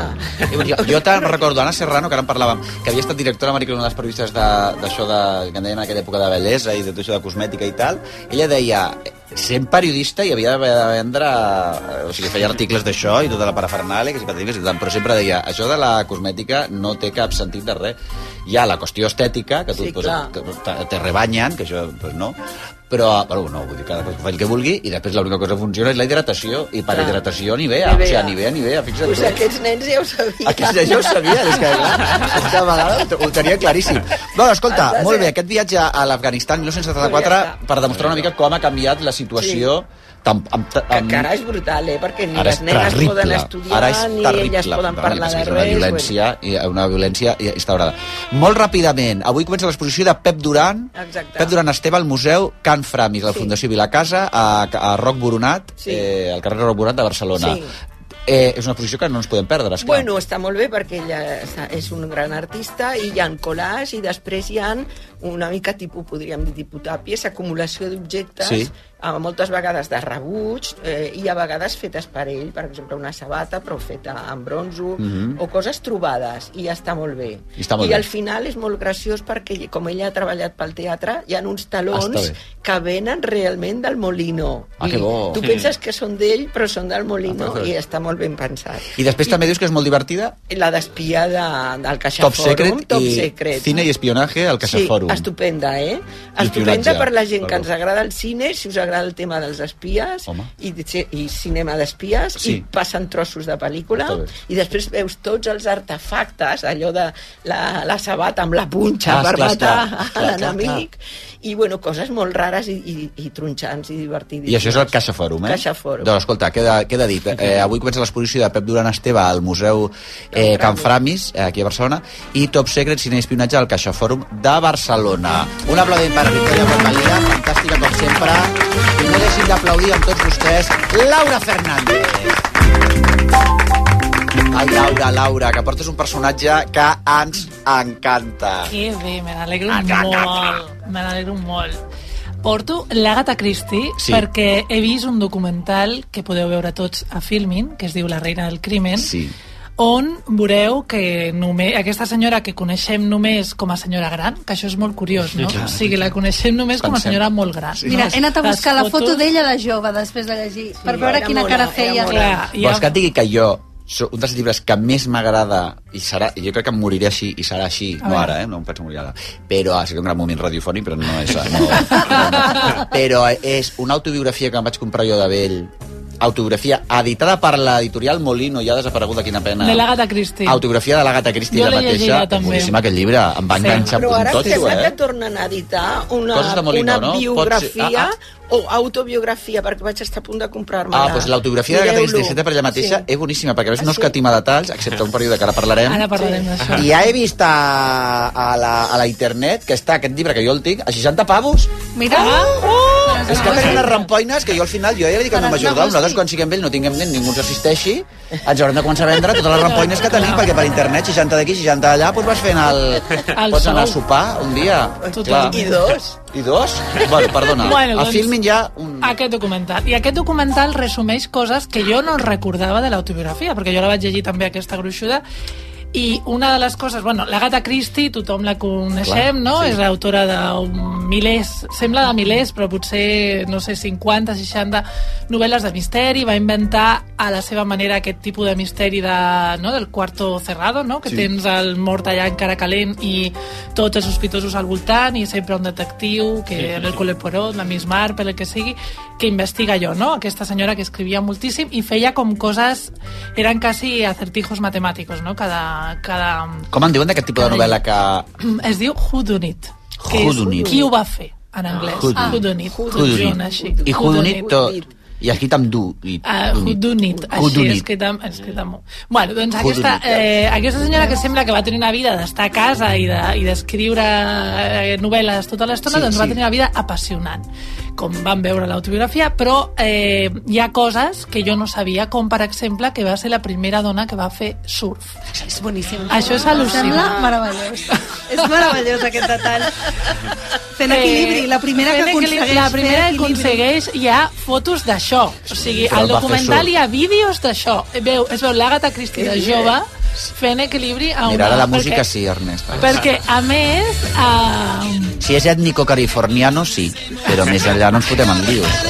Jo, jo te'n recordo, Anna Serrano, que ara en parlàvem, que havia estat directora americana una de les periodistes d'això de, que en deien en aquella època de bellesa i de tot això de cosmètica i tal, ella deia, sent periodista i havia de vendre, eh, o sigui, feia articles d'això i tota la parafernàlia, que si patines i tant, però sempre deia, això de la cosmètica no té cap sentit de res. Hi ha la qüestió estètica, que tu Sí, pues, clar. te, rebanyen, que això pues, no, però, però no, vull dir, cada cosa fa el que vulgui i després l'única cosa que funciona és la hidratació i per Clar. hidratació Nivea, Nivea. o sigui, Nivea, Nivea, fixa't. Pues tu. aquests nens ja ho sabien. Aquests ja ho sabien, és que clar, és que a vegades ho tenia claríssim. Bueno, escolta, de molt bé, aquest viatge a l'Afganistan 1974 Pues ja està. per demostrar una mica com ha canviat la situació Tam, amb, Que amb, encara és brutal, eh? Perquè ni ara les nenes terrible. poden estudiar, ara és ni terrible. elles poden Bueno, parlar de que res. una violència, i una violència instaurada. Molt ràpidament, avui comença l'exposició de Pep Duran. Exacte. Pep Duran Esteve al Museu Can Framis, de la Sí. Fundació Vilacasa, a, a Roc Boronat, Sí. eh, al carrer Roc Boronat de Barcelona. Sí. Eh, és una exposició que no ens podem perdre, esclar. Bueno, està molt bé perquè ella és un gran artista i hi ha collage i després hi ha una mica tipus, podríem dir, tipotàpies, acumulació d'objectes Sí. A moltes vegades de rebuig eh, i a vegades fetes per ell, per exemple una sabata però feta en bronzo Mhm. o coses trobades i ja està molt bé. I està molt I bé. al final és molt graciós perquè com ell ha treballat pel teatre hi ha uns talons que venen realment del Molino. Ah, que I bo. Tu penses que són d'ell però són del Molino Ah, i està molt ben pensat. I després també dius que és molt divertida? La d'espia de, del Caixa Top Forum, Secret Top i Secret. Cine i espionaje al Caixa Sí, Forum. estupenda, eh? I Estupenda espionatge, per la gent que ens agrada el cine, si us agrada el tema dels espies Home. i, i cinema d'espies, Sí. i passen trossos de pel·lícula, i després veus tots els artefactes, allò de la, la sabata amb la punxa Ah, per esclar, matar a l'enemic, i bueno, coses molt rares i, i, i tronxants i divertidíssimes. I això és el Caixa Fòrum, eh? Caixa Fòrum. Doncs escolta, queda, queda dit. Eh, avui comença l'exposició de Pep Duran Esteve al Museu eh, Can Framis, eh, aquí a Barcelona, i Top Secret, cine i espionatge al Caixa Fòrum de Barcelona. Un aplaudiment per Victoria Portalia, fantàstica com sempre. I no deixin d'aplaudir amb tots vostès Laura Fernández. Ai, Laura, Laura, que portes un personatge que ens encanta. Que bé, me n'alegro molt, me n'alegro molt. Porto l'Agatha Christie Sí. perquè he vist un documental que podeu veure tots a Filmin, que es diu La reina del crimen, Sí. On veureu que només, aquesta senyora que coneixem només com a senyora gran, que això és molt curiós, no? clar. o sigui, la coneixem només com a senyora molt gran. Sí. Mira, he anat a les buscar la foto fotos- d'ella de jove després de llegir, per veure quina mona, cara feia. Clar, hi Vols ha- que et digui que jo un dels llibres que més m'agrada i serà, i jo crec que em moriré així i serà així, A no ara, eh? no em penso morir ara però ha sigut un gran moment radiofònic però no és no, no, però és una autobiografia que em vaig comprar jo de vell autobiografia editada per l'editorial Molino ja desapareguda, quina pena De l'Agatha Christie. autobiografia de l'Agatha Christie Jo la l'he llegida, mateixa també. boníssim aquest llibre em va Sí. enganxar Però ara tot, sembla que eh? tornen a editar una, Coses de Molino, una no? Ser- biografia ah, o autobiografia, perquè vaig estar a punt de comprar-me-la. Ah, doncs l'autobiografia de Agatha Christie escrita per ella mateixa Sí. és boníssima, perquè a més Ah, no sí? escatima detalls, excepte un període que ara parlarem. Ara parlarem d'això. I ja he vist a, a, la, a la internet que està aquest llibre que jo el tinc a 60 pavos. Mira, Ah, És que tenen unes rampoines que jo al final, jo ja li dic al meu majordom, nosaltres quan siguem vell no tinguem nen, ningú ens assisteixi, ens haurem de començar a vendre totes les rampoines que tenim, perquè per internet, 60 d'aquí, 60 d'allà, doncs vas fent el... El Pots anar a sopar un dia. I dos. I dos? Bueno, perdona. Bueno, a doncs- Filmin ja... Un... Aquest documental. I aquest documental resumeix coses que jo no recordava de l'autobiografia, perquè jo la vaig llegir també aquesta gruixuda, i una de les coses, bueno, l'Agatha Christie, tothom la coneixem, Clar, no? sí. És l'autora de milers, sembla de milers, però potser, no sé, 50, 60 novel·les de misteri, va inventar a la seva manera aquest tipus de misteri de, no? del cuarto cerrado, no? Que Sí. tens el mort allà encara calent i tots els sospitosos al voltant i sempre un detectiu, que el Hercule Poirot, la Miss Marple, el que sigui, que investiga allò, no? Aquesta senyora que escrivia moltíssim i feia com coses... Eren quasi acertijos matemàticos, no? Cada... cada Com en diuen d'aquest tipus de novel·la que... es diu Who Done It. que Who Done It. Qui ho va fer, en anglès. Who Done Who It. Done It. Who Done It. I Who Done Hudunit, tot... I escrit amb du. I, Uh, it, Who així, it. escrit amb, escrit amb... Bueno, doncs aquesta, it. eh, aquesta senyora que sembla que va tenir una vida d'estar a casa i de- i d'escriure de, eh, novel·les tota l'estona, Sí, doncs va sí. tenir una vida apassionant, com vam veure l'autobiografia, però eh, hi ha coses que jo no sabia, com per exemple que va ser la primera dona que va fer surf. és boníssim. Això és Sembla al·lucinant. meravellós. és meravellós aquest detall. Fent Eh, equilibri, la primera que aconsegueix La primera que aconsegueix hi ha fotos d'això. O sigui, al documental hi ha vídeos d'això. Veu, es veu l'Agatha Christie de jove fent equilibri a una... Mira, ara la música perquè, sí, Ernest. Perquè, a més, uh, Si és ètnico-californiano, sí, però més enllà no ens fotem en líos.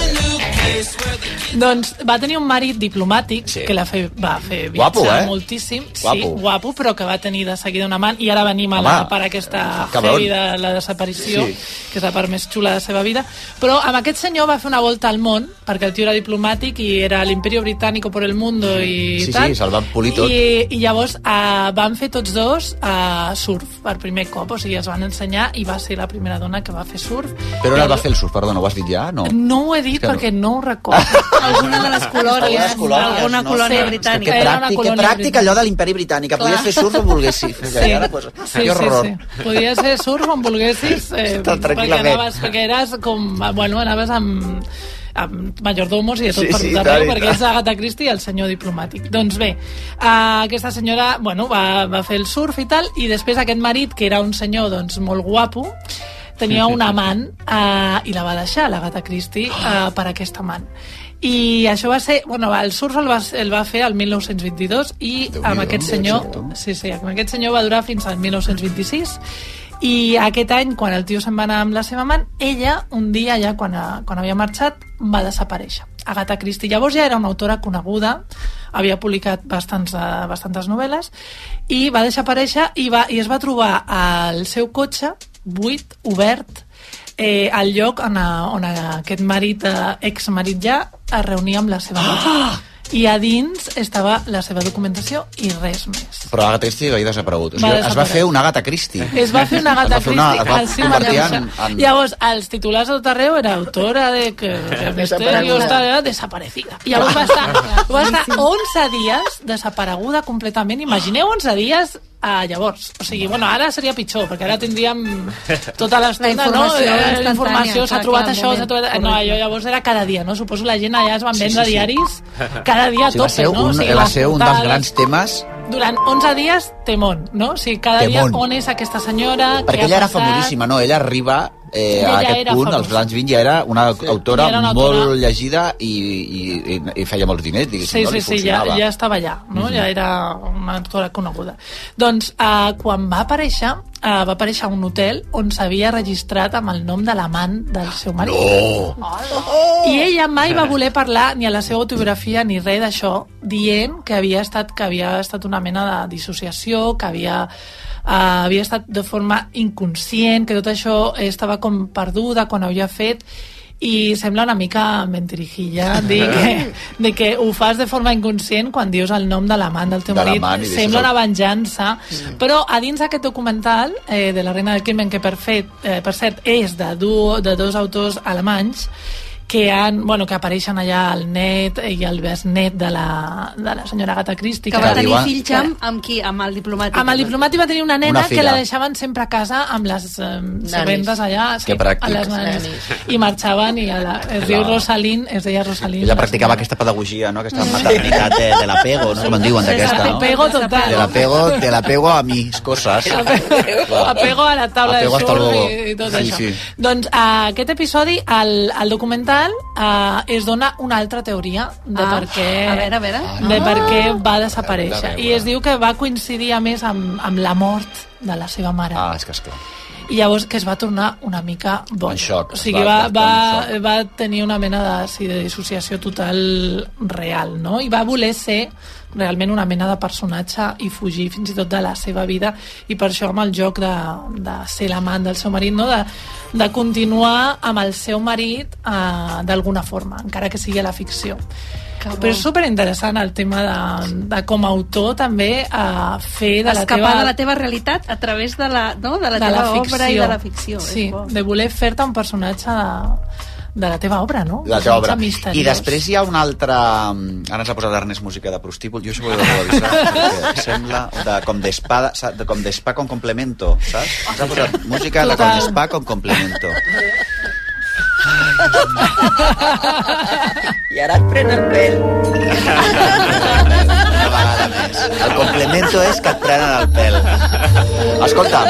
Doncs va tenir un marit diplomàtic Sí. que la fe, va fer Guapo, viatjar eh? moltíssim. Guapo. Sí, guapo, però que va tenir de seguida un amant i ara venim a la Home, part aquesta heavy de la desaparició, Sí. que és la part més xula de la seva vida. Però amb aquest senyor va fer una volta al món, perquè el tio era diplomàtic i era l'Imperio Británico por el mundo i Sí, tal. sí, se'l van polir tot. I, i llavors uh, van fer tots dos uh, surf per primer cop, o sigui, es van ensenyar i va ser la primera dona que va fer surf. Però I el va fer el surf? Perdona, ho has dit ja? No. No ho he dit que no. perquè no ho recordo. Alguna de les colònies, colònies, alguna no? colònia. Que britànica. Una pràctic, que pràctic allò de l'imperi britànic, que podies fer surf on volguessis. Sí. Ara, pues, Sí, que sí, sí. Podia ser surf on volguessis, eh, Tot perquè, anaves, perquè eres com... Bueno, anaves amb amb majordomos i de tot Sí, per tot arreu, i perquè és Agatha Christie i el senyor diplomàtic. Doncs bé, uh, aquesta senyora bueno, va, va fer el surf i tal, i després aquest marit, que era un senyor doncs, molt guapo, tenia un amant eh, i la va deixar, l'Agatha Christie, eh, per aquest amant. I això va ser... Bueno, el Surf el va, el va fer el 1922 i amb aquest senyor... Sí, sí, amb aquest senyor va durar fins al 1926 i aquest any, quan el tio se'n va anar amb la seva amant, ella, un dia ja quan, quan havia marxat, va desaparèixer. Agatha Christie. Llavors ja era una autora coneguda, havia publicat bastants, uh, bastantes novel·les, i va desaparèixer i, va, i es va trobar al seu cotxe buit, obert, eh, al lloc on, a, on aquest marit, eh, exmarit ja, es reunia amb la seva dona. I a dins estava la seva documentació i res més. Però Agatha Christie havia desaparegut. O Va sigui, es va fer una Agatha Christie. Es va fer una va fer una- Christie es va convertir mateix. en- en- Llavors, els titulars de tot arreu era autora de que el misterio està desaparecida. I llavors va estar, va estar 11 dies desapareguda completament. Imagineu 11 dies a llavors. O sigui, bueno, ara seria pitjor, perquè ara tindríem tota l'estona, no? informació Eh, La informació, s'ha trobat clar, això, s'ha trobat... No, allò llavors era cada dia, no? Suposo la gent allà es van vendre diaris cada dia a Sí, tope, ser no? un, O sigui, va ser un dels grans temes durant 11 dies, temón, no? O sigui, cada Temón. dia on és aquesta senyora, perquè què ella era famosíssima, no? Ella arriba eh, Ella a aquest punt, famosa. als anys 20, ja era una autora Ja era una autora. molt llegida i, i, i, i feia molts diners, diguéssim, Sí, no? sí, Li sí, ja, ja estava allà, no? Ja era una actora coneguda. Doncs, eh, quan va aparèixer, eh, va aparèixer a un hotel on s'havia registrat amb el nom de l'amant del seu marit. No! I ella mai va voler parlar ni a la seva autobiografia ni res d'això, dient que havia estat que havia estat una mena de dissociació, que havia uh, havia estat de forma inconscient, que tot això estava com perduda quan ho havia fet i sembla una mica mentirijilla dir que, de que ho fas de forma inconscient quan dius el nom de l'amant del teu De marit. sembla una venjança però a dins d'aquest documental eh, de la reina del crimen que per, fet, eh, per cert és de, du, de dos autors alemanys que, han, bueno, que apareixen allà el net i el besnet de la, de la senyora Agatha Christie Que va tenir diuen- fills amb, amb qui? Amb el diplomàtic. amb el diplomàtic va tenir una nena Una que la deixaven sempre a casa amb les eh, serventes allà Que pràctic. a les nanes. i marxaven i a la, es diu Rosalín es deia Rosalín Ella practicava aquesta pedagogia, no? Aquesta maternitat de, de l'apego, no? Com en diuen d'aquesta, no? apego total De l'apego, de l'apego a mis coses. Apego a la taula Apego de surf i, i tot Sí, això. sí. Doncs uh, aquest episodi, al, al documental, uh, es dona una altra teoria de Ah, per què a veure, a veure. de per què Ah. va desaparèixer. I es diu que va coincidir a més amb, amb la mort de la seva mare. Ah, és que esclar. I llavors que es va tornar una mica boig. En xoc, O sigui, va- va, va va tenir una mena de, sí, de dissociació total real, no? I va voler ser realment una mena de personatge i fugir fins i tot de la seva vida i per això amb el joc de, de ser l'amant del seu marit, no? de, de continuar amb el seu marit eh, d'alguna forma, encara que sigui a la ficció. Però és superinteressant el tema de, de com a autor també eh, fer de la Escapar teva... de la teva realitat a través de la, no? de la de teva la obra i de la ficció. Sí, de voler fer-te un personatge de, de la teva obra, no? De la teva obra. I després hi ha un altre... Ara ens ha posat l'Ernest música de prostíbul. Jo això ho he de avisar, perquè sembla de, com d'espada, sa- de, com d'espa con complemento, saps? Ens ha posat música de com d'espa con complemento. I ara et pren el pèl. Vegada més. El complemento és que et prenen el pèl. Escolta,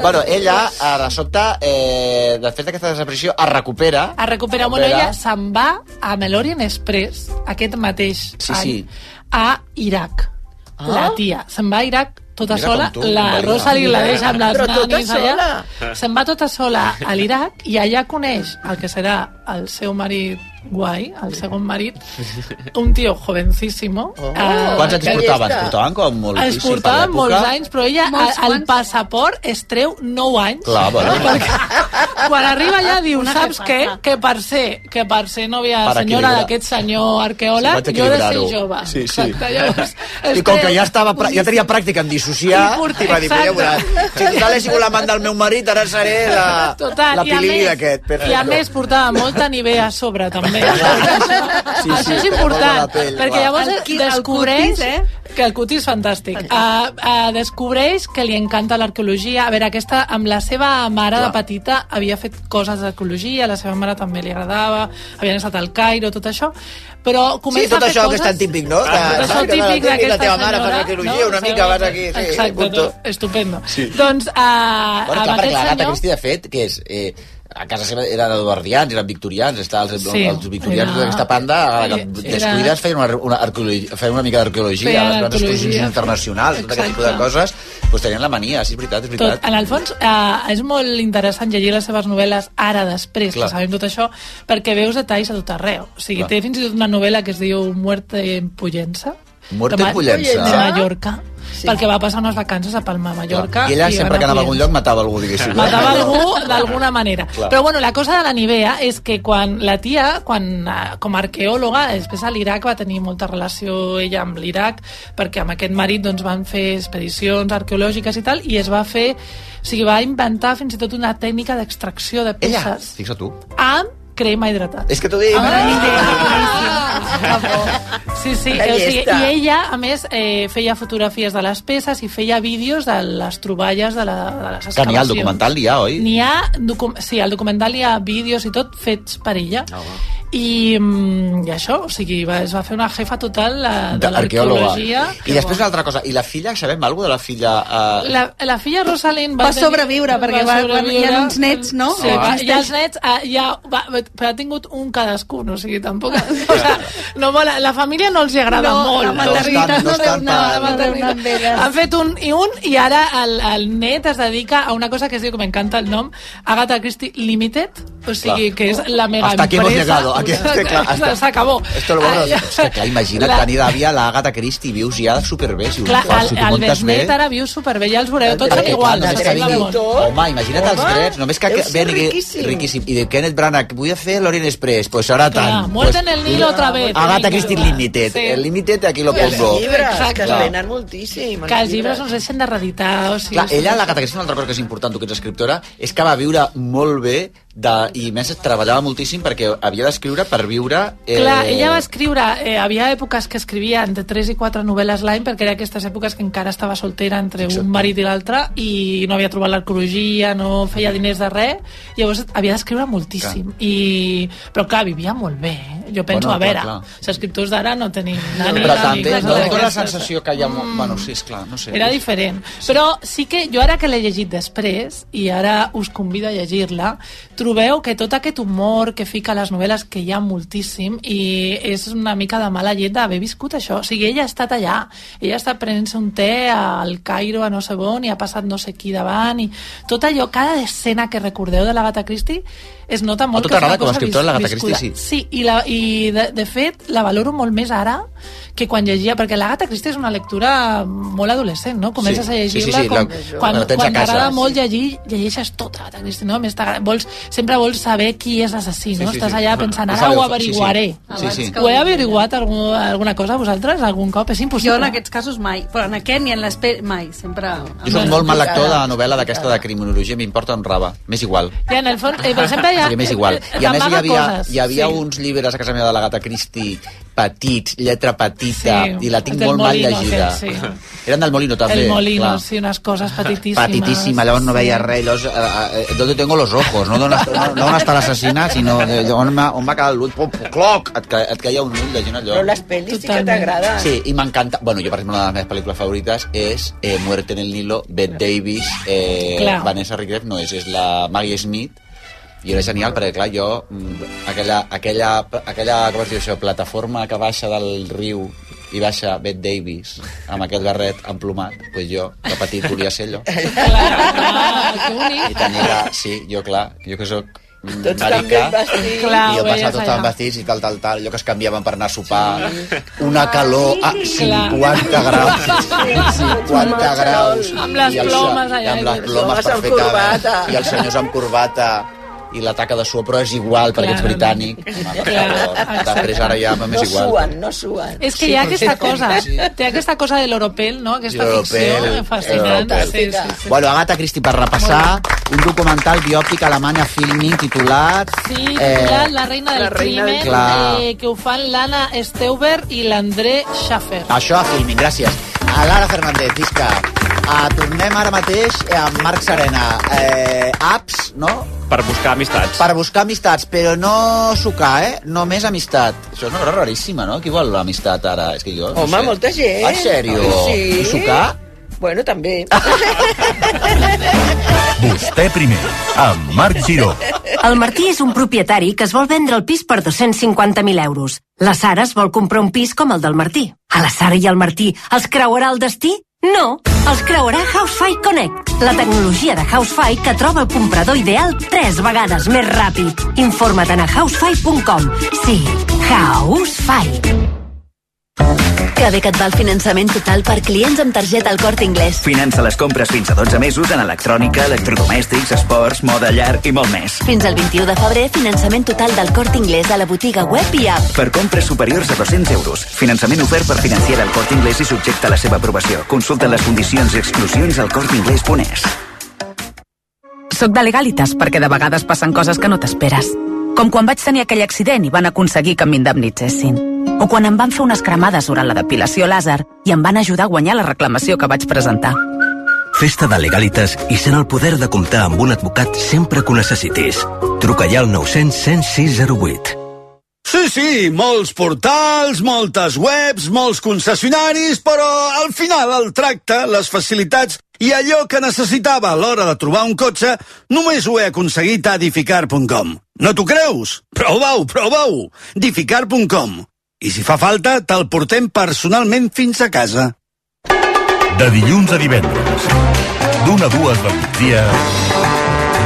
bueno, ella, eh, de sobte, eh, després d'aquesta desaparició, es recupera. Es recupera, bueno, ella se'n va a Melorian Express, aquest mateix Sí, any, sí. a Iraq. La tia se'n va a Iraq tota Mira sola, tu, la Maria. Rosalie la deixa amb les Però tota nanis allà. sola. Se'n va tota sola a l'Iraq i allà coneix el que serà el seu marit guai, el segon marit, un tio jovencíssimo. Oh. eh, Quants anys que es portaven? Com molt es portaven molts anys, però ella Molts al, al quants? passaport es treu 9 anys. Clar, bueno. Perquè quan arriba allà diu, Una saps què? Que per ser, que per ser nòvia Per senyora d'aquest senyor arqueòleg, jo he de ser jove. Sí, sí. Exacte, llavors, I com que ja estava ja tenia pràctica en dissociar, I va dir, ja veuràs, si total he sigut l'amant del meu marit, ara seré la, Total, la i a pilili més- d'aquest. I a més portava molta nivea a sobre, també. Sí, Això sí, és que fa important, perquè llavors descobreix eh? Que el cuti és fantàstic. Uh, uh, descobreix que li encanta l'arqueologia. A veure, aquesta, amb la seva mare Clar. de petita havia fet coses d'arqueologia, la seva mare també li agradava, havien estat al Cairo, tot això, però Sí, comença tot a fer això coses... que és tan típic, no? Tot això típic la d'aquesta teva mare fa senyora, arqueologia, una no? mica vas aquí, sí, Exacte, punto. no? estupendo. Sí. Doncs, uh, Bueno, amb clar, perquè aquest l'Agata senyor... Christie, de fet, que és... Eh, a casa seva eren eduardians, eren victorians, està, els, Sí, els victorians era- d'aquesta panda, era- descuides feien una, una, feien una mica d'arqueologia, les grans exposicions internacionals, tot aquest tipus de Exacte. coses, doncs tenien la mania, sí, és veritat, és Tot, veritat. en el fons, eh, és molt interessant llegir les seves novel·les ara, després, Clar. que sabem tot això, perquè veus detalls a tot arreu. O sigui, Clar. té fins i tot una novel·la que es diu Muerte en Pollença. Muerte en Pollença. De Mallorca. Sí. Perquè va passar unes vacances a Palma, Mallorca. I ella van sempre que anava a algun lloc matava algú, diguéssim. Matava algú d'alguna manera. Clar. Però bueno, la cosa de la Nivea és que quan la tia, quan, eh, com a arqueòloga, després a l'Iraq va tenir molta relació ella amb l'Iraq, perquè amb aquest marit doncs, van fer expedicions arqueològiques i tal, i es va fer... O sigui, va inventar fins i tot una tècnica d'extracció de Ella, peces fixa tu. amb crema hidratada. És que t'ho dic. Sí, sí, Que o sigui, i ella, a més, eh, feia fotografies de les peces i feia vídeos de les troballes de, la, de les Que excavacions. n'hi ha, el documental n'hi ha, oi? N'hi ha, sí, al documental hi ha vídeos i tot fets per ella. I, mm, I això, o sigui, va, es va fer una jefa total la, de Arqueòloga. l'arqueologia. I després una altra cosa, i la filla, sabem alguna de la filla... Eh... La, la filla Rosalind va, Va sobreviure, perquè va- quan hi ha uns nets, no? Sí, Ah. va, i els nets ah, ja, va, però ha tingut un cadascun, o sigui, tampoc... O sea, no mola, la família no els hi agrada No, molt. la maternitat no no, estan per- no deu anar amb elles. Han fet un i un i ara el, el net es dedica a una cosa que es diu, que m'encanta el nom, Agatha Christie Limited, o sigui, Clar. que és la mega Hasta aquí hemos empresa. llegado. Aquí, es que, clar, hasta- S'acabó. Esto lo bueno, Ah, ja. és que, clar, imagina't La- tenir d'àvia la Agatha Christie, vius ja superbé. Si, ho- Clar, si el, t'ho el. Besnet ara viu superbé, ja els veureu, tots Perquè, són iguals. clar, molt. Home, imagina't els Home, drets, només que deu riquíssim. riquíssim. I de Kenneth Branagh, vull fer l'Orient Express, pues serà Clar, tant. muerte pues, en el Nilo otra vez. Agatha Christie. Limited. Sí. El Limited aquí lo I els pongo. llibres, que es Clar. venen moltíssim. Que els llibres no es deixen de reeditar. O sigui, Clar, ella, la Gata Christie, una altra cosa que és important, tu que ets escriptora, és que va viure molt bé de, i més treballava moltíssim perquè havia d'escriure per viure... Eh, Clar, ella va escriure, eh, havia èpoques que escrivia entre 3 i 4 novel·les l'any perquè era aquestes èpoques que encara estava soltera entre Exacte. un marit i l'altre i no havia trobat l'arqueologia, no feia diners de res, llavors havia d'escriure moltíssim. I... Però clar, vivia molt bé. Eh? Jo penso, Bueno, a veure, clar, clar. els escriptors d'ara no tenim nani, Però també no dona la sensació que hi ha... Mm. Bueno, sí, és clar, no sé. Era diferent. Però sí que jo ara que l'he llegit després, i ara us convido a llegir-la, trobeu que tot aquest humor que fica a les novel·les, que hi ha moltíssim, i és una mica de mala llet d'haver viscut això. O sigui, ella ha estat allà, ella ha estat prenent-se un té al Cairo, a no sé on, i ha passat no sé qui davant, i tot allò, cada escena que recordeu de l'Agatha Christie, es nota molt tu que és una t'agrada com a cosa escriptora, l'Agatha viscuda. Christie? Sí, i, la, i de, de fet la valoro molt més ara que quan llegia, perquè l'Agatha Christie és una lectura molt adolescent, no? Comences Sí, a sí, sí, llegir-la sí, com, la- quan, la tens a quan casa, t'agrada sí. molt llegir, llegeixes tota Agatha Christie, no? A Més t'agrada- vols, sempre vols saber qui és l'assassí, no? Sí, sí, Estàs sí. allà pensant, I ara ho sí, sí. averiguaré. Sí, sí. Ho he averiguat algú, alguna cosa vosaltres algun cop? És impossible. Jo en aquests casos mai, però en aquest ni en l'espera, mai, sempre... Jo soc molt mal lector de novel·la d'aquesta de criminologia, m'importa un raba. M'és igual. Ja, en el fons, eh, però sempre ha... Sí, m'és igual. I a més hi havia, coses, hi havia sí. uns llibres a casa meva de la Gata Christie petits, lletra petita, Sí, i la tinc molt mal llegida. aquest, sí. Eren del Molino, també. El Molino, clar. sí, unes coses petitíssimes. Petitíssima, llavors no veia res, llavors, eh, eh, ¿dónde tengo los ojos? No d'on no, no està l'assassina, sinó de, on, m'ha- on va quedar l'ull, cloc, et, et caia un ull de gent allò. Però les pel·lis sí que t'agraden. Sí, i m'encanta... Bueno, jo, per exemple, una de les meves pel·lícules favorites és eh, Muerte en el Nilo, Bette Davis, eh, Clar. Vanessa Redgrave, no és, és la Maggie Smith, i era genial perquè, clar, jo, mm, aquella, aquella, aquella com es diu això, plataforma que baixa del riu i baixa Bette Davis amb aquest barret emplomat, doncs jo, de petit, volia ser allò. Que bonic. I tenir la... Sí, jo, clar, jo que sóc mm, Tots ben vestits. Clar, i jo passava tots allà. els vestits i tal, tal, tal, allò que es canviaven per anar a sopar, una calor a 50 graus, 50 graus. Amb les plomes allà, amb les plomes amb perfectament, i els senyors amb corbata, i la taca de suor, però és igual, perquè ets britànic. Home, per Clar, favor. exacte. Després ara ja m'és No igual. suen, no suen. És que hi ha aquesta cosa, Sí. té aquesta cosa de l'Oropel, no? Aquesta ficció fascinant. l'Oropel. Sí, sí, sí. Bueno, Agatha Christie, per repassar, un documental biòpic alemany a Filmin titulat... Sí, titulat La reina del La reina del crimen, eh, que ho fan l'Anna Steuber i l'André Schaffer. Això a Filmin, gràcies. A Lara Fernández, Isca. Uh, tornem ara mateix amb Marc Serena. Eh, apps, no? Per buscar amistats. Per buscar amistats, però no sucar, eh? Només amistat. Això és una cosa raríssima, no? Qui vol l'amistat ara? És que jo, no Home, sé. molta gent. En sèrio? Sí. I sucar? Bueno, també. Vostè primer, amb Marc Giró. El Martí és un propietari que es vol vendre el pis per 250.000 euros. La Sara es vol comprar un pis com el del Martí. A la Sara i al Martí els creuarà el destí? No, els creuarà Housefy Connect, la tecnologia de Housefy que troba el comprador ideal tres vegades més ràpid. Informa't a housefy.com. Sí, Housefy. Que bé que et va el finançament total per clients amb targeta al Corte Inglés. Finança les compres fins a 12 mesos en electrònica, electrodomèstics, esports, moda llar i molt més. Fins al 21 de febrer, finançament total del Corte Inglés a la botiga web i app. Per compres superiors a 200 euros. Finançament ofert per financiar el Corte Inglés i subjecte a la seva aprovació. Consulta les condicions i exclusions al corteinglés.es. Soc de Legalitas perquè de vegades passen coses que no t'esperes. Com quan vaig tenir aquell accident i van aconseguir que m'indemnitzessin. O quan em van fer unes cremades durant la depilació làser i em van ajudar a guanyar la reclamació que vaig presentar. Festa de Legalitas i sent el poder de comptar amb un advocat sempre que ho necessitis. Truca ja al 900 106 08. Sí, sí, molts portals, moltes webs, molts concessionaris, però al final el tracte, les facilitats i allò que necessitava a l'hora de trobar un cotxe només ho he aconseguit a edificar.com. No t'ho creus? Prova-ho, prova-ho! edificar.com. I si fa falta, te'l portem personalment fins a casa. De dilluns a divendres, d'una a dues del migdia,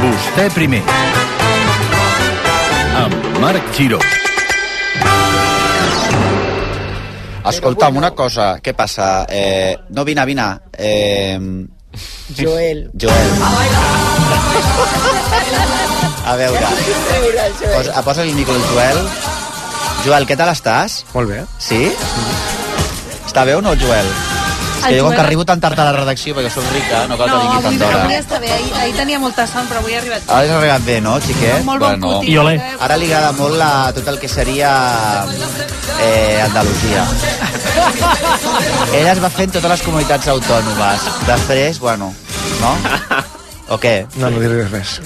vostè primer. Amb Marc Giró. Escolta'm, una cosa, què passa? Eh, no, vine, vine. Eh, Joel. Joel. A veure, posa, posa el micro al Joel. Joel, què tal estàs? Molt bé. Sí? Està bé o no, Joel? És que jo com que arribo tan tard a la redacció perquè soc rica, no cal No, que vingui avui, tanta hora. avui està bé. Ahir, ahir tenia molta son, però avui he arribat. Ara has arribat bé, no, xiquet? Molt bon cuti. I olé. Ara li agrada molt la, tot el que seria eh, Andalusia. Ella es va fent totes les comunitats autònomes. Després, bueno, no? O què? No, no diré res.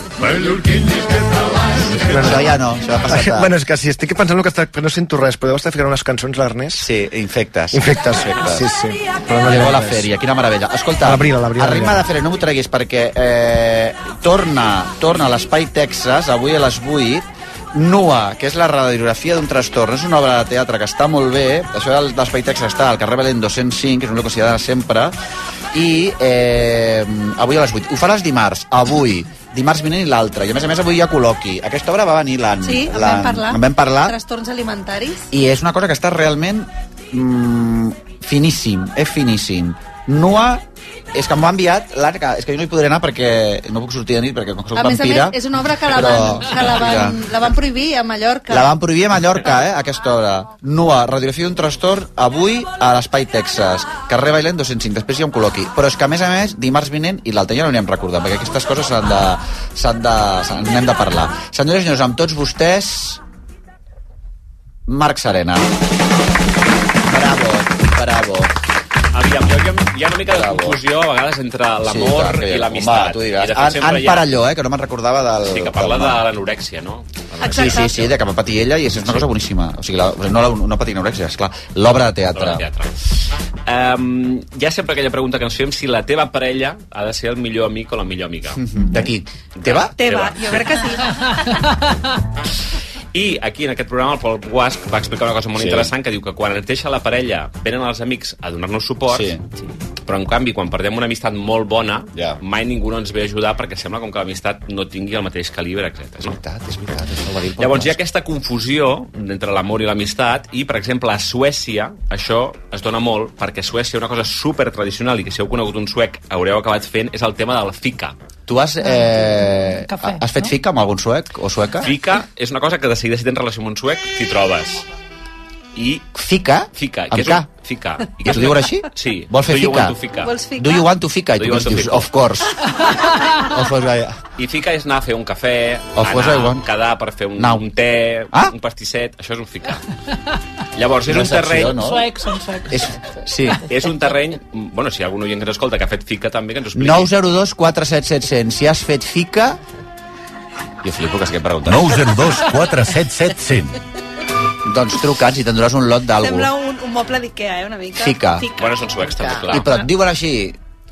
Això ja no, això ha passat a... Bueno, és que si estic pensant el que està... que no sento res, però deu estar ficant unes cançons l'Ernest. Sí, infectes. Infectes. Infectes. Sí, sí. Però no Llegó la fèria, quina meravella. Escolta, A l'abril, a l'abril, a a ritme de fèria, no m'ho treguis perquè eh, torna, torna a l'Espai Texas, avui a les 8, Nua, que és la radiografia d'un trastorn. És una obra de teatre que està molt bé. Això de l'Espai Texas està al carrer Belén 205, que és un lloc que s'hi ha d'anar sempre. I eh, avui a les 8. Ho faràs dimarts, avui, dimarts vinent i l'altre. I a més a més avui hi ha col·loqui. Aquesta obra va venir l'any. Sí, en vam parlar. En vam parlar Trastorns alimentaris. i és una cosa que està realment mm, finíssim, és finíssim. Nua, és que m'ho ha enviat que- és que jo no hi podré anar perquè no puc sortir de nit, perquè com que soc A més a vampira... més, és una obra que la però- van, que la van, la van prohibir a Mallorca. La van prohibir a Mallorca, eh, aquesta obra. Nua, radiografia d'un trastorn, avui a l'Espai Texas, carrer Bailent 205, després hi ha un col·loqui. Però és que, a més a més, dimarts vinent, i l'altre ja no anirem recordant, perquè aquestes coses s'han de, s'han de, n'hem de parlar. Senyores i senyors, amb tots vostès, Marc Serena. Bravo, bravo. Hi ha- una mica de confusió a vegades entre l'amor que i Home, l'amistat. tu diràs. Sempre An hi ha- Parelló, eh, que no me'n recordava del... Sí, que parla del de l'anorèxia, no? Sí, sí, sí, de que va patir ella i és una cosa boníssima. O sigui, la, no, la, no patir anorèxia, esclar. L'obra de teatre. L'obra de teatre. Um, hi ha sempre aquella pregunta que ens fem si la teva parella ha de ser el millor amic o la millor amiga. De qui? Teva? Teva, jo crec que sí. I aquí, en aquest programa, el Pol Guasc va explicar una cosa molt Sí. interessant, que diu que quan ens deixa la parella, venen els amics a donar-nos suport, Sí. però en canvi, quan perdem una amistat molt bona, Ja. mai ningú no ens ve a ajudar perquè sembla com que l'amistat no tingui el mateix calibre, etc. És veritat, és veritat. Això ho va dir el Pol Llavors hi ha aquesta confusió entre l'amor i l'amistat i, per exemple, a Suècia això es dona molt perquè a Suècia una cosa super tradicional i que si heu conegut un suec haureu acabat fent és el tema del fika. Tu has, eh, Cafè, has fet fica amb algun suec o sueca? Fika és una cosa que de seguida si tens relació amb un suec t'hi trobes. I... Fica? Fica. Amb que és K? un, fica. I Que t'ho diuen així? Sí. Vol fer Do you fica? want to fica? Vols ficar? Do you want to fica? I Do tu you què ens want to dius? fica? Of course. of course, vaja. I fica és anar a fer un cafè, Of course I anar, want. quedar per fer un, Now. un te, Ah? un pastisset, això és un ficar. Llavors, és un secció, terreny... no? Suecs, són suecs. És, sí. És un terreny... Bueno, si hi ha algun oient que ens escolta que ha fet fica també, que ens ho expliqui. 902 47700. Si has fet fica... Jo flipo que és que pregunta. 902 477 100. Doncs truca'ns i t'enduràs un lot Sembla d'algú. un, un moble d'Ikea, eh, una mica. Fica. Bueno, són suecs també, clar. I però et diuen així...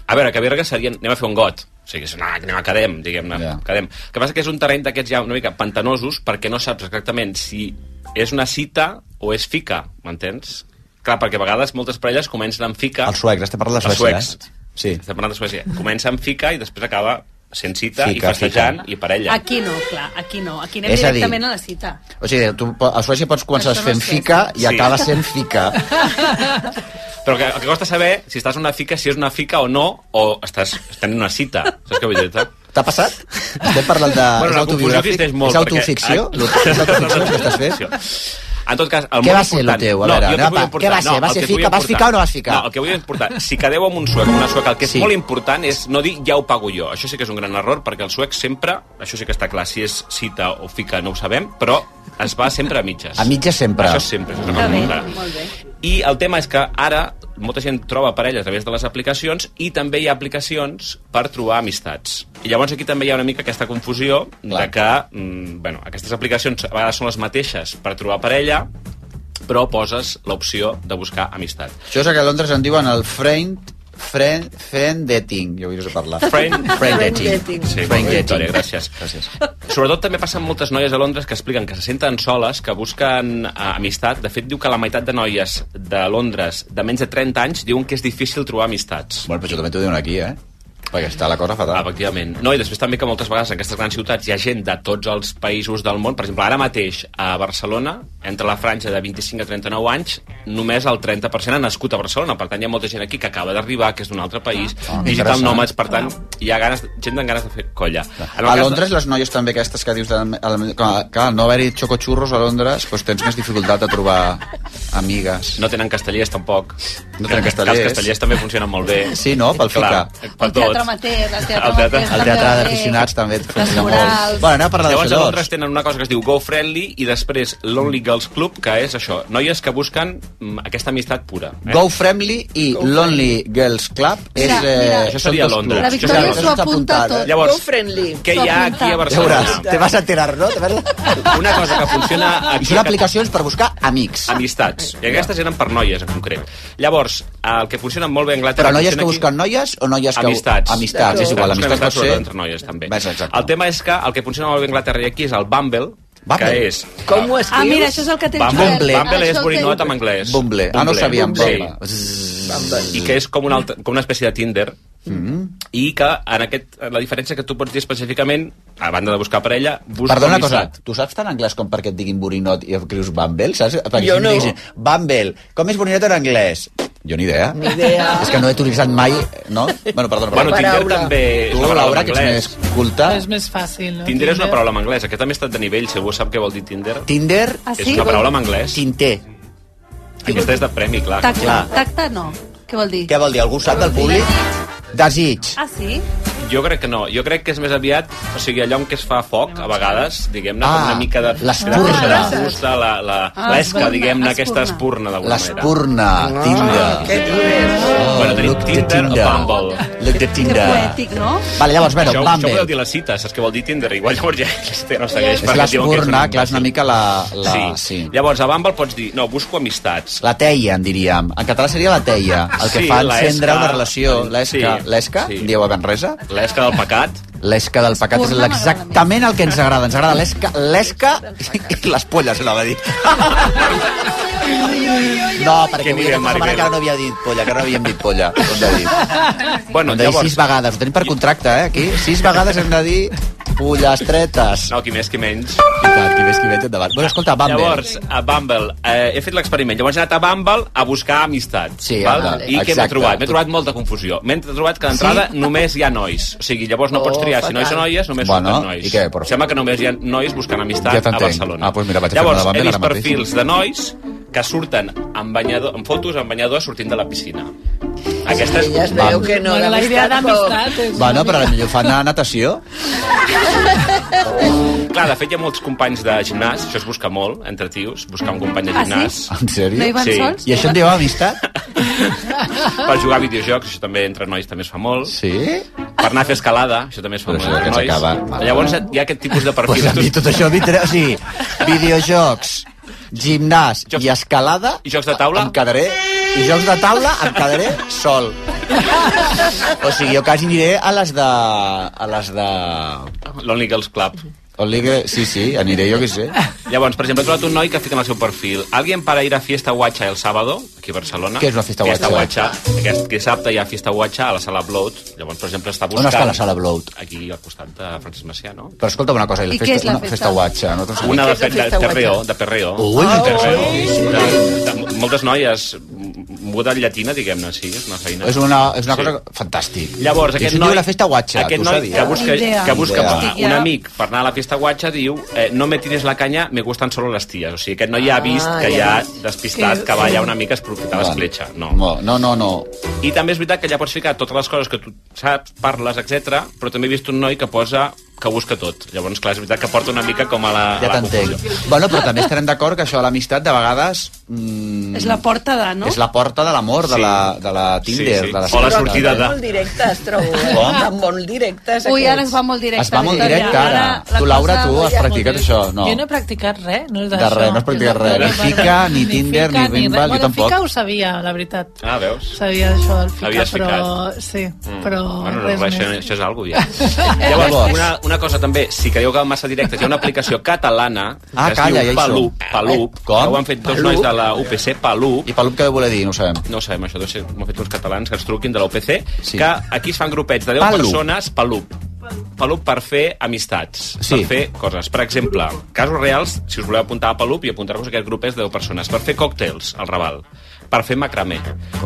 A veure, que Berga serien... Anem a fer un got. O sigui, és una, anem a quedem, diguem-ne. Ja. Quedem. El que passa que és un terreny d'aquests ja una mica pantanosos perquè no saps exactament si és una cita o és fica, m'entens? Clar, perquè a vegades moltes parelles comencen amb fica... Els suecs, estem parlant de Els Suècia, suecs. eh? Sí. Estem parlant de Suècia. Comença amb fica i després acaba sent cita Fica, i festejant i parella. Aquí no, clar, aquí no. Aquí anem És a dir- directament a la cita. O sigui, tu a Suècia pots començar no fent és fica i Sí. acabes sent fica. Però que, el que costa saber si estàs en una fica, si és una fica o no, o estàs tenint una cita. Saps què vull dir? T'ha passat? Estem parlant de... Bueno, és autobiogràfic? existeix molt. És autoficció? perquè- És autoficció que estàs fent? En tot cas, el Què molt va ser el teu? A no, veure, jo el que anem vull a- importar- què va ser? no, Va ser fica? Vas ficar o no vas ficar? No, el que vull importar, si quedeu amb un suec o una sueca, el que és Sí. molt important és no dir ja ho pago jo. Això sí que és un gran error, perquè el suec sempre, això sí que està clar, si és cita o fica no ho sabem, però es va sempre a mitges. A mitges sempre. Això sempre. Això és bé, molt clara. molt bé. I el tema és que ara molta gent troba parella a través de les aplicacions i també hi ha aplicacions per trobar amistats. I llavors aquí també hi ha una mica aquesta confusió Clar. de que mm, bueno, aquestes aplicacions a vegades són les mateixes per trobar parella, però poses l'opció de buscar amistat. Això és el que a Londres en diuen el friend, friend, friend dating. Jo vull parlar. Friend, friend dating. dating. Sí, Friend Victòria, dating. gràcies. Gràcies. Sobretot també passen moltes noies a Londres que expliquen que se senten soles, que busquen eh, amistat. De fet, diu que la meitat de noies de Londres de menys de 30 anys diuen que és difícil trobar amistats. Bueno, però això també t'ho diuen aquí, eh? Perquè està la cosa fatal. Efectivament. No, i després també que moltes vegades en aquestes grans ciutats hi ha gent de tots els països del món. Per exemple, ara mateix a Barcelona, entre la franja de 25 a 39 anys, només el 30% ha nascut a Barcelona. Per tant, hi ha molta gent aquí que acaba d'arribar, que és d'un altre país, Ah, digital interessant. nòmades, per tant, hi ha ganes, gent amb ganes de fer colla. En el A cas de- Londres, les noies també aquestes que dius... De, clar, no haver-hi xocoxurros a Londres, doncs tens més dificultat de trobar amigues. No tenen castellers, tampoc. No tenen Que castellers. Els castellers també funcionen molt bé. Sí, no? Pel Clar, fica. per tot. Teatre amateur, el teatre El teatre- amateur. El teatre d'aficionats també et funciona molt. Bueno, anem a parlar Llavors, a. Londres tenen una cosa que es diu Go Friendly i després Lonely Girls Club, que és això, noies que busquen mm, aquesta amistat pura. Eh? Go Friendly i Lonely Girls Club és, Mira, eh, mira. això Seria Londres. La. Victòria s'ho apunta apuntat, tot. Llavors, Go friendly. què hi ha aquí a Barcelona? veuràs, te vas a enterar, no? Te vas a... Una cosa que funciona I aquí són aplicacions per buscar amics. Amistats. I aquestes eren per noies, en concret. Llavors, el que funciona molt bé a Anglaterra... Però noies que aquí- busquen noies o noies que... Amistats. Amistats, és igual. Busquen Amistats pot ser... entre noies, també. Ves. El tema és que el que funciona molt bé a Anglaterra i aquí és el Bumble, Bumble? que és... Com ho escrius? Ah, mira, això és el que tens Bumble, Bumble. Bumble Això és borinot en anglès. Bumble. Ah, no ho sabíem. Sí. Bumble. I que és com una, altra, com una espècie de Tinder, Mm. i que en aquest, la diferència que tu pots dir específicament, a banda de buscar parella, busca Perdona una cosa, amistat. tu saps tant anglès com perquè et diguin borinot i escrius Bumble, saps? Perquè Jo no. diguessin, Bumble, com és borinot en anglès? Jo ni idea. Ni idea. És que no he utilitzat mai, no? Bueno, perdona, Bueno. Tinder Paraula. també és Tu, una paraula Laura, que ets més culta, És més fàcil, no? Tinder és una paraula en anglès. Aquest també ha estat de nivell, si algú sap què vol dir Tinder. Tinder, Ah, És sí? una paraula en anglès. tinter. Aquesta és de premi, clar. Tacte, Clar. tacte no. Què vol dir? Què vol dir? Algú sap del públic? Desig. Ah, sí? Jo crec que no. Jo crec que és més aviat, o sigui, allò en què es fa foc, a vegades, diguem-ne, Ah, una mica de... l'espurna. fusta, la, la, Ah, l'esca, diguem-ne, aquesta espurna. d'alguna manera. L'espurna, Tinder. Que divers. Oh, Bueno, tenim Tinder, Bumble. The Que Tinder. poètic, no? Vale, llavors, bueno, això, això Bumble. podeu dir la cita, saps què vol dir Tinder? Igual llavors ja este no segueix. És que l'espurna, clar, és una mica la... la Sí. sí. Llavors, a Bumble pots dir, no, busco amistats. La teia, en diríem. En català seria la teia, el que Sí, fa encendre una relació. L'esca, Sí, l'esca, sí. dieu a Benresa? L'esca del pecat. L'esca del pecat és exactament el que ens agrada. Ens agrada l'esca, l'esca i les polles, anava a dir. No, perquè Que avui aquesta setmana encara no havia dit polla, encara no havíem dit polla. Hem de dir. Bueno, Hem de dir llavors... sis vegades, ho tenim per contracte, eh, aquí. Sis vegades hem de dir pollastres. No, qui més, qui menys. I tant, qui més qui menys endavant. Bueno, escolta, Bumble. Llavors, a Bumble, eh, he fet l'experiment. Llavors he anat a Bumble a buscar amistats. Sí, val? vale. I què m'he trobat? M'he trobat molta confusió. M'he trobat que d'entrada només hi ha nois. O sigui, llavors no pots Triar si nois o noies, només Bueno, surten nois. i què, por- Sembla que només hi ha nois buscant amistat Ja a. Barcelona. Ah, doncs mira, vaig llavors, he vist perfils de nois que surten amb, banyador, amb fotos amb banyador sortint de la piscina. Aquesta és... Ja es veu que no, Bueno, la idea d'amistat és... Bueno, però potser fan a natació. Clar, de fet hi ha molts companys de gimnàs, això es busca molt entre tios, buscar un company de Ah, sí? gimnàs. En sèrio? No hi van Sí. sols? I això en diu amistat? Per jugar a videojocs, això també entre nois també es fa molt. Sí? Per anar a fer escalada, això també es fa Però molt entre que nois. Llavors hi ha aquest tipus de Pues perfils. a mi tot això. O sigui, videojocs, gimnàs i escalada... I jocs de taula? Em quedaré... I jocs de taula em quedaré sol. O sigui, jo quasi aniré a les de... a les de... L'Only Girls Club. Only que... Sí, sí, aniré jo que sé. Llavors, per exemple, he trobat un noi que fica en el seu perfil Alguien para ir a Fiesta Guacha el sábado, aquí a Barcelona. Què és una Fiesta Fiesta Guacha? Guacha. Aquest dissabte hi ha Fiesta Guacha a la sala Bloat. Llavors, per exemple, està On buscant... està la sala Bloat? Aquí al costat de Francesc Macià, no? Però escolta'm una cosa, i la I festa, la una festa? guatxa. No te'n Una de, de, de, perreo, Guacha? de perreo. Ui, de de perreo. perreo. De, de, moltes noies, muda llatina, diguem-ne, sí, és una feina. És una, és una Sí. cosa fantàstic. Llavors, I aquest això noi, diu la festa guatxa, aquest tu noi que busca, que busca un amic per anar a la fiesta guatxa diu eh, no me tires la canya, me gustan solo las tías. O sigui, aquest noi ja ha vist Ah, que ja. ja despistat, Que- que va allà una mica esprofitar Vale. l'escletxa. No. No, no, no, no. I també és veritat que allà pots ficar totes les coses que tu saps, parles, etc. però també he vist un noi que posa que busca tot. Llavors, clar, és veritat que porta una mica com a la, Ja a la t'entenc. Bueno, però també estarem d'acord que això de l'amistat de vegades... Mm, És la porta de, no? és la porta de l'amor, de, Sí. la, de la Tinder. Sí, sí. De la O la sortida de- molt directes, trobo. Eh? Com? Van molt directes, Ui, ara es va molt directe. Es va molt directe, ara. la Tu, Laura, tu has practicat això? No. Jo no he practicat res, no és De d'això. res, no has practicat res. Ni fica, ni Tinder, ni res. jo tampoc. fica ho sabia, la veritat. Ah, veus? Sabia això del fica, però... Sí, Mm. però bueno, res no, això, això és algo ja. Llavors, Llavors. una, una cosa també, si creieu que va massa directe, hi ha una aplicació catalana Ah, que es calla, ja diu hi Palup, som. Palup, Com? que ho han fet dos Palup? nois de la UPC, Palup, I pel que deu voler dir, no ho sabem. no ho sabem això, deu ser, m'ho han fet uns catalans que ens truquin de la UPC, Sí. que aquí es fan grupets de 10 Palup. persones, Palup. Palup per fer amistats, Sí. per fer coses. Per exemple, casos reals, si us voleu apuntar a Palup i apuntar-vos a aquest grupet de 10 persones, per fer còctels al Raval, per fer macramé,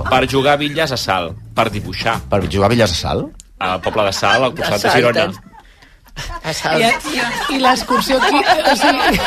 per jugar a bitlles a sal, per dibuixar, Per jugar a Villas de Sal? al poble de Sal, al costat de Sal, Girona. A Salt. I, i l'excursió aquí... O sigui,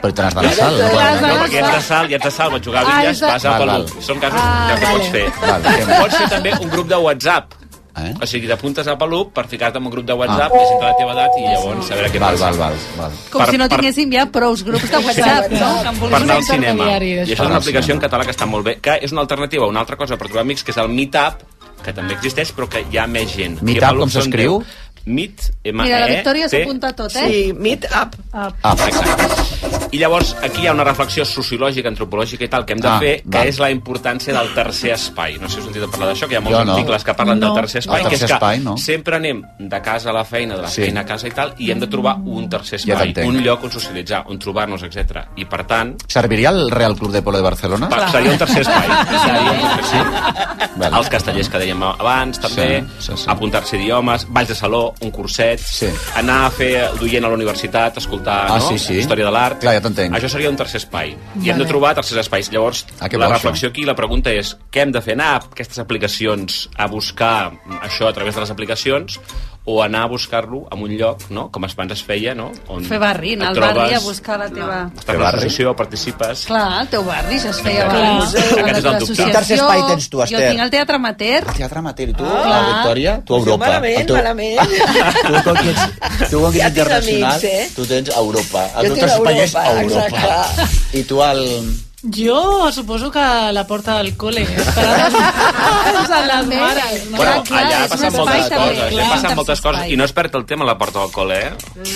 Però te n'has de la Sal, no? No, la perquè ets de Sal i ets de Sal, vas jugar a Ah, és de- vas a val. Són casos Ah, que vale. pots fer. Val, què Pots fer també un grup de WhatsApp. Eh? O sigui, t'apuntes a Palup per ficar-te en un grup de WhatsApp, ah. presentar la teva edat i llavors saber què Val, passa. val, val, val. Com Per- si no per- tinguéssim ja prous grups de WhatsApp, no? Que per anar al cinema. I això. és una aplicació en català que està molt bé, que és una alternativa a una altra cosa per trobar amics, que és el Meetup, que també existeix, però que hi ha més gent. Meetup, I com s'escriu? Meet, m Mira, la e Victòria s'apunta tot, eh? Sí, meet up. Ah, Exacte. I llavors aquí hi ha una reflexió sociològica, antropològica i tal que hem de Ah, fer, que és la importància del tercer espai. No sé si heu sentit parlar d'això, que hi ha molts Jo no. articles que parlen No. del tercer espai, El que és que espai, no. sempre anem de casa a la feina, de la Sí. feina a casa i tal, i hem de trobar un tercer Ja espai, t'entenc. un lloc on socialitzar, on trobar-nos, etc. I per tant, Serviria el Real Club de Polo de Barcelona? pa- seria un tercer espai. Seria un tercer espai. Vale. Els castellers que dèiem abans, també, Sí, sí, sí. apuntar-se idiomes, balls de saló, un curset, Sí. anar a fer d'oient a la universitat, escoltar Ah, no? sí, sí. història de l'art. Clar, ja t'entenc. Això seria un tercer espai. I hem de trobar tercers espais. Llavors, Ah, la bo, reflexió aquí, la pregunta és, què hem de fer? Anar a aquestes aplicacions a buscar això a través de les aplicacions o anar a buscar-lo en un lloc, no? com abans es feia, no? on Fer barri, anar et al barri trobes- a buscar la teva... Estàs a l'associació, participes... Clar, el teu barri ja es feia Clar. abans. Aquest és el dubte. Quin tercer espai tens tu, Jo Esther? tinc el Teatre Amateur. El Teatre Amateur, i tu, Ah. la Victòria, tu a Europa. malament, El teu- malament. tu com que ets, tu com que Ja ets tinc internacional, amics, eh? tu tens Europa. El Jo teu espai és Europa, Europa. exacte. I tu el... Jo suposo que a la porta del col·le, esperant els a les mares. No? Bueno, clar, allà passen un moltes coses, també, allà clar. passen Un moltes coses i no es perd el tema a la porta del col·le, eh?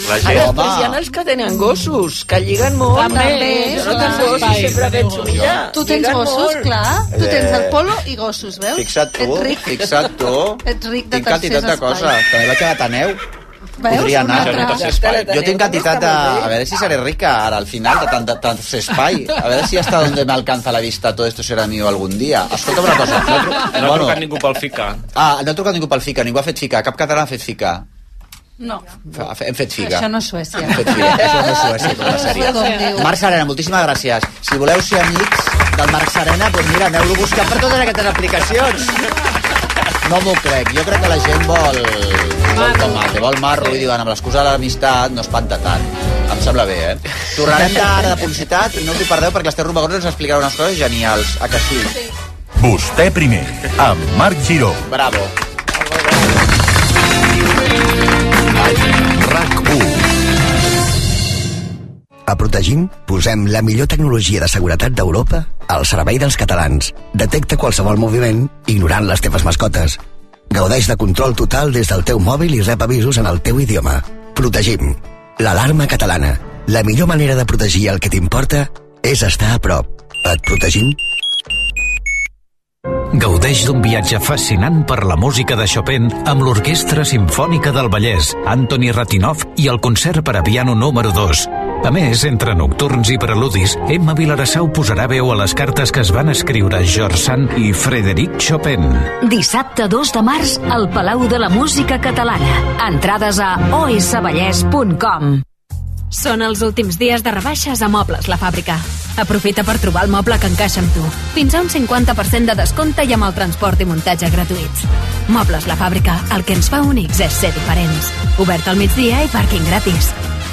La gent... després hi ha els que tenen gossos, que lliguen molt. També, jo no tinc gossos, sempre penso, mira, Tu tens gossos, molt. clar. Tu tens el Eh. polo i gossos, veus? Fixa't tu, fixa't tu. Ets ric de Tinc quantitat de tercers coses. espais. També vaig a l'Ateneu. Veus? Podria anar. Jo tinc quantitat de... A veure si seré rica ara al final de tant de tant espai. A veure si hasta donde me alcanza la vista todo esto será mío algún día. Escolta una cosa. No, tru- No ha bueno, trucat ningú pel FICA. Ah, no ha trucat ningú pel FICA, ningú ha fet FICA, cap català ha fet FICA. No, Fa- Hem fet FICA. això no és Suècia. Hem fet FICA. Això no és Suècia, com la sèrie. Marc Serena, moltíssimes gràcies. Si voleu ser amics del Marc Serena, doncs mira, aneu-lo buscant per totes aquestes aplicacions. No m'ho crec. Jo crec que la gent vol, vol tomate, vol marro, i diuen, amb l'excusa de l'amistat no espanta tant. Em sembla bé, eh? Tornarem d'ara de publicitat i no us ho perdeu perquè l'Ester Romagosa ens explicarà unes coses genials. A que sí? Vostè primer, amb Marc Giró. Bravo. A Protegim posem la millor tecnologia de seguretat d'Europa al servei dels catalans. Detecta qualsevol moviment ignorant les teves mascotes. Gaudeix de control total des del teu mòbil i rep avisos en el teu idioma. Protegim. L'alarma catalana. La millor manera de protegir el que t'importa és estar a prop. Et protegim? Gaudeix d'un viatge fascinant per la música de Chopin amb l'Orquestra Simfònica del Vallès, Antoni Ratinov i el concert per a piano número 2. A més, entre nocturns i preludis, Emma Vilarassau posarà veu a les cartes que es van escriure George Sand i Frederic Chopin. Dissabte 2 de març al Palau de la Música Catalana. Entrades a osvallès.com. Són els últims dies de rebaixes a Mobles La Fàbrica. Aprofita per trobar el moble que encaixa amb tu. Fins a un 50% de descompte i amb el transport i muntatge gratuïts. Mobles La Fàbrica, el que ens fa únics és ser diferents. Obert al migdia i pàrquing gratis.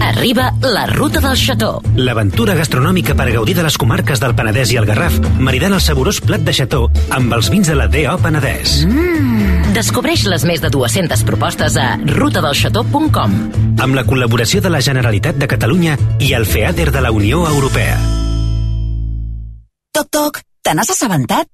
Arriba la ruta del xató. L'aventura gastronòmica per gaudir de les comarques del Penedès i el Garraf, maridant el saborós plat de xató amb els vins de la D.O. Penedès. Mm. Descobreix les més de 200 propostes a rutadelxató.com. Amb la col·laboració de la Generalitat de Catalunya i el FEADER de la Unió Europea. Toc, toc, te n'has assabentat?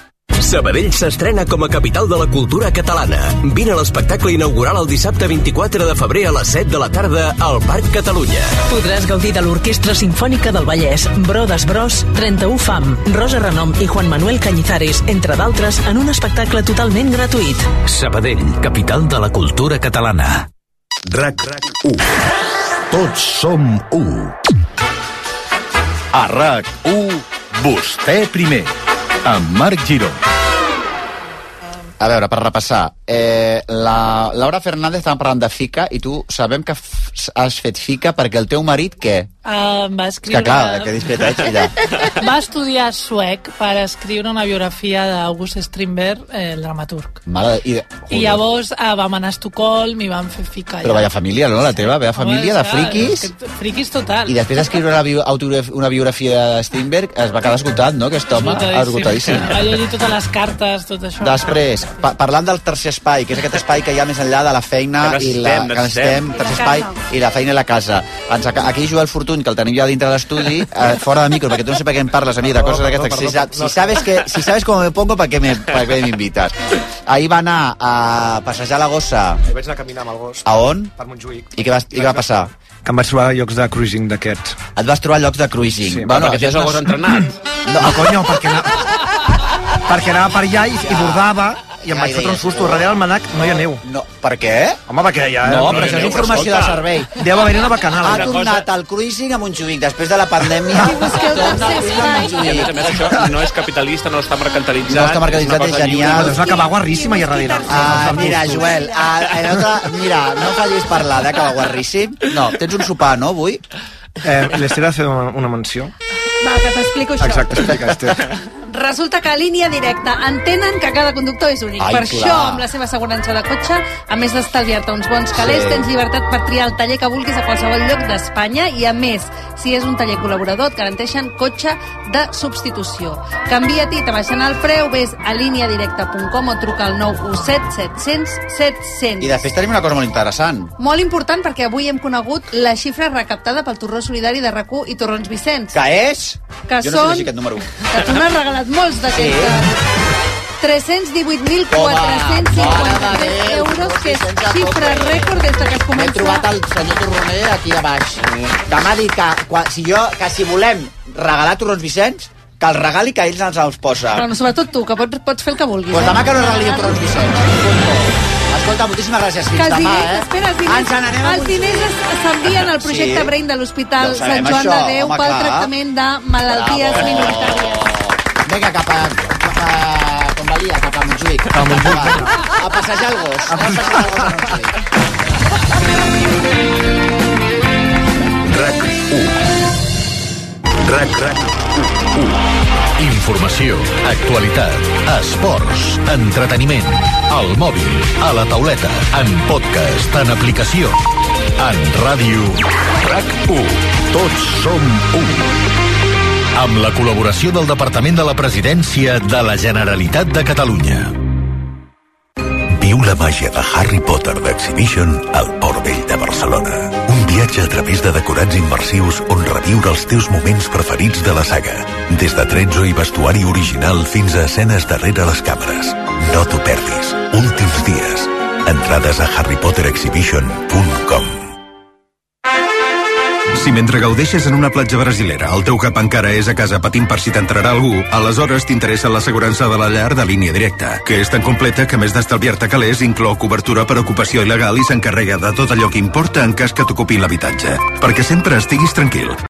Sabadell s'estrena com a capital de la cultura catalana. Vine a l'espectacle inaugural el dissabte 24 de febrer a les 7 de la tarda al Parc Catalunya. Podràs gaudir de l'Orquestra Simfònica del Vallès, Brodes Bros, 31 FAM, Rosa Renom i Juan Manuel Cañizares, entre d'altres, en un espectacle totalment gratuït. Sabadell, capital de la cultura catalana. RAC 1. Tots som 1. A RAC 1, vostè primer, amb Marc Giró. A veure, per repassar, eh, la Laura Fernández estava parlant de FICA i tu sabem que has fet FICA perquè el teu marit, què? Uh, va És escriure... que clar, que discreta ets. Va estudiar suec per escriure una biografia d'August Strindberg, eh, el dramaturg. Mare, i, de- I llavors eh, vam anar a Estocolm i vam fer ficar Però vaya família, no, la teva? Vaya família de friquis. Friquis total. I després d'escriure una, bio, una biografia de Strindberg es va quedar escoltat, no?, aquest home? Esgotadíssim. Va llegir totes les cartes, tot això. Després, pa parlant del tercer espai, que és aquest espai que hi ha més enllà de la feina Que i la, que necessitem, necessitem. tercer espai i la feina i la casa. Ens, aquí Joel Fortuny, que el tenim ja dintre de l'estudi, eh, fora de micro, perquè tu no sé per què em parles a mi de coses d'aquestes. Si, sa- si, sabes que, si sabes cómo me pongo, ¿para qué me, para qué me invitas? Ahir va anar a passejar la gossa. Jo vaig anar a caminar amb el gos. A on? Per Montjuïc. I què va, i què va passar? Que em vaig trobar llocs de cruising d'aquests. Et vas trobar llocs de cruising. Sí, perquè tens el gos entrenat. No, no conyo, perquè anava, perquè anava per allà i, i bordava i em vaig fotre un susto. Darrere del manac no hi ha neu. No, per què? Home, perquè ja... No, però això és informació de servei. Deu haver-hi una bacanal. Ha tornat el cruising a Montjuïc després de la pandèmia. torna el cruising a I a més a més això no és capitalista, no està mercantilitzat. No està mercantilitzat, és genial. Es va acabar guarríssima i a darrere. Ah, mira, Joel, ah, mira, no fallis parlar de que va guarríssim. No, tens un sopar, no, avui? Eh, L'Ester ha fet una, una menció. Va, que t'explico això. Exacte, explica, Esther. Resulta que a línia directa entenen que cada conductor és únic. Ai, per clar. això, amb la seva assegurança de cotxe, a més d'estalviar-te uns bons calés, Sí. tens llibertat per triar el taller que vulguis a qualsevol lloc d'Espanya i, a més, Si és un taller col·laborador, et garanteixen cotxe de substitució. Canvia-t'hi, te baixen el preu, vés a líniadirecta.com o truca al 917 700 700. I després tenim una cosa molt interessant. Molt important perquè avui hem conegut la xifra recaptada pel torró solidari de rac i Torrons Vicenç. Que és? Que jo no sé llegir aquest número. Que tu n'has regalat molts d'aquests. 318.453 euros, que és xifra rècord des de que es M'he comença... trobat el senyor Torroner aquí a baix, que m'ha dit que, quan, si jo, que si volem regalar torrons Vicenç, que el regali que ells ens els posa. Però no, sobretot tu, que pots, pots fer el que vulguis. Pues demà que no regali eh? torrons Vicenç. Escolta, moltíssimes gràcies. Que Fins els demà, diners, eh? espera, els diners, Ens n'anem a els diners s'envien al projecte Sí. Brain de l'Hospital Sant Joan això, de Déu home, pel clar. tractament de malalties Bravo. minoritàries. Vinga, cap a, cap a Convalia, cap a Montjuïc. Cap a Montjuïc. A passejar el gos. A passejar el gos a Montjuïc. RAC 1. RAC, RAC 1. Informació, actualitat, esports, entreteniment, al mòbil, a la tauleta, en podcast, en aplicació, en ràdio. RAC 1. Tots som 1. Amb la col·laboració del Departament de la Presidència de la Generalitat de Catalunya. Viu la màgia de Harry Potter d'Exhibition al Port Vell de Barcelona. Un viatge a través de decorats immersius on reviure els teus moments preferits de la saga. Des de tretzo i vestuari original fins a escenes darrere les càmeres. No t'ho perdis. Últims dies. Entrades a harrypotterexhibition.com Si mentre gaudeixes en una platja brasilera el teu cap encara és a casa patint per si t'entrarà algú, aleshores t'interessa l'assegurança de la llar de línia directa, que és tan completa que més d'estalviar-te calés inclou cobertura per ocupació il·legal i s'encarrega de tot allò que importa en cas que t'ocupin l'habitatge. Perquè sempre estiguis tranquil.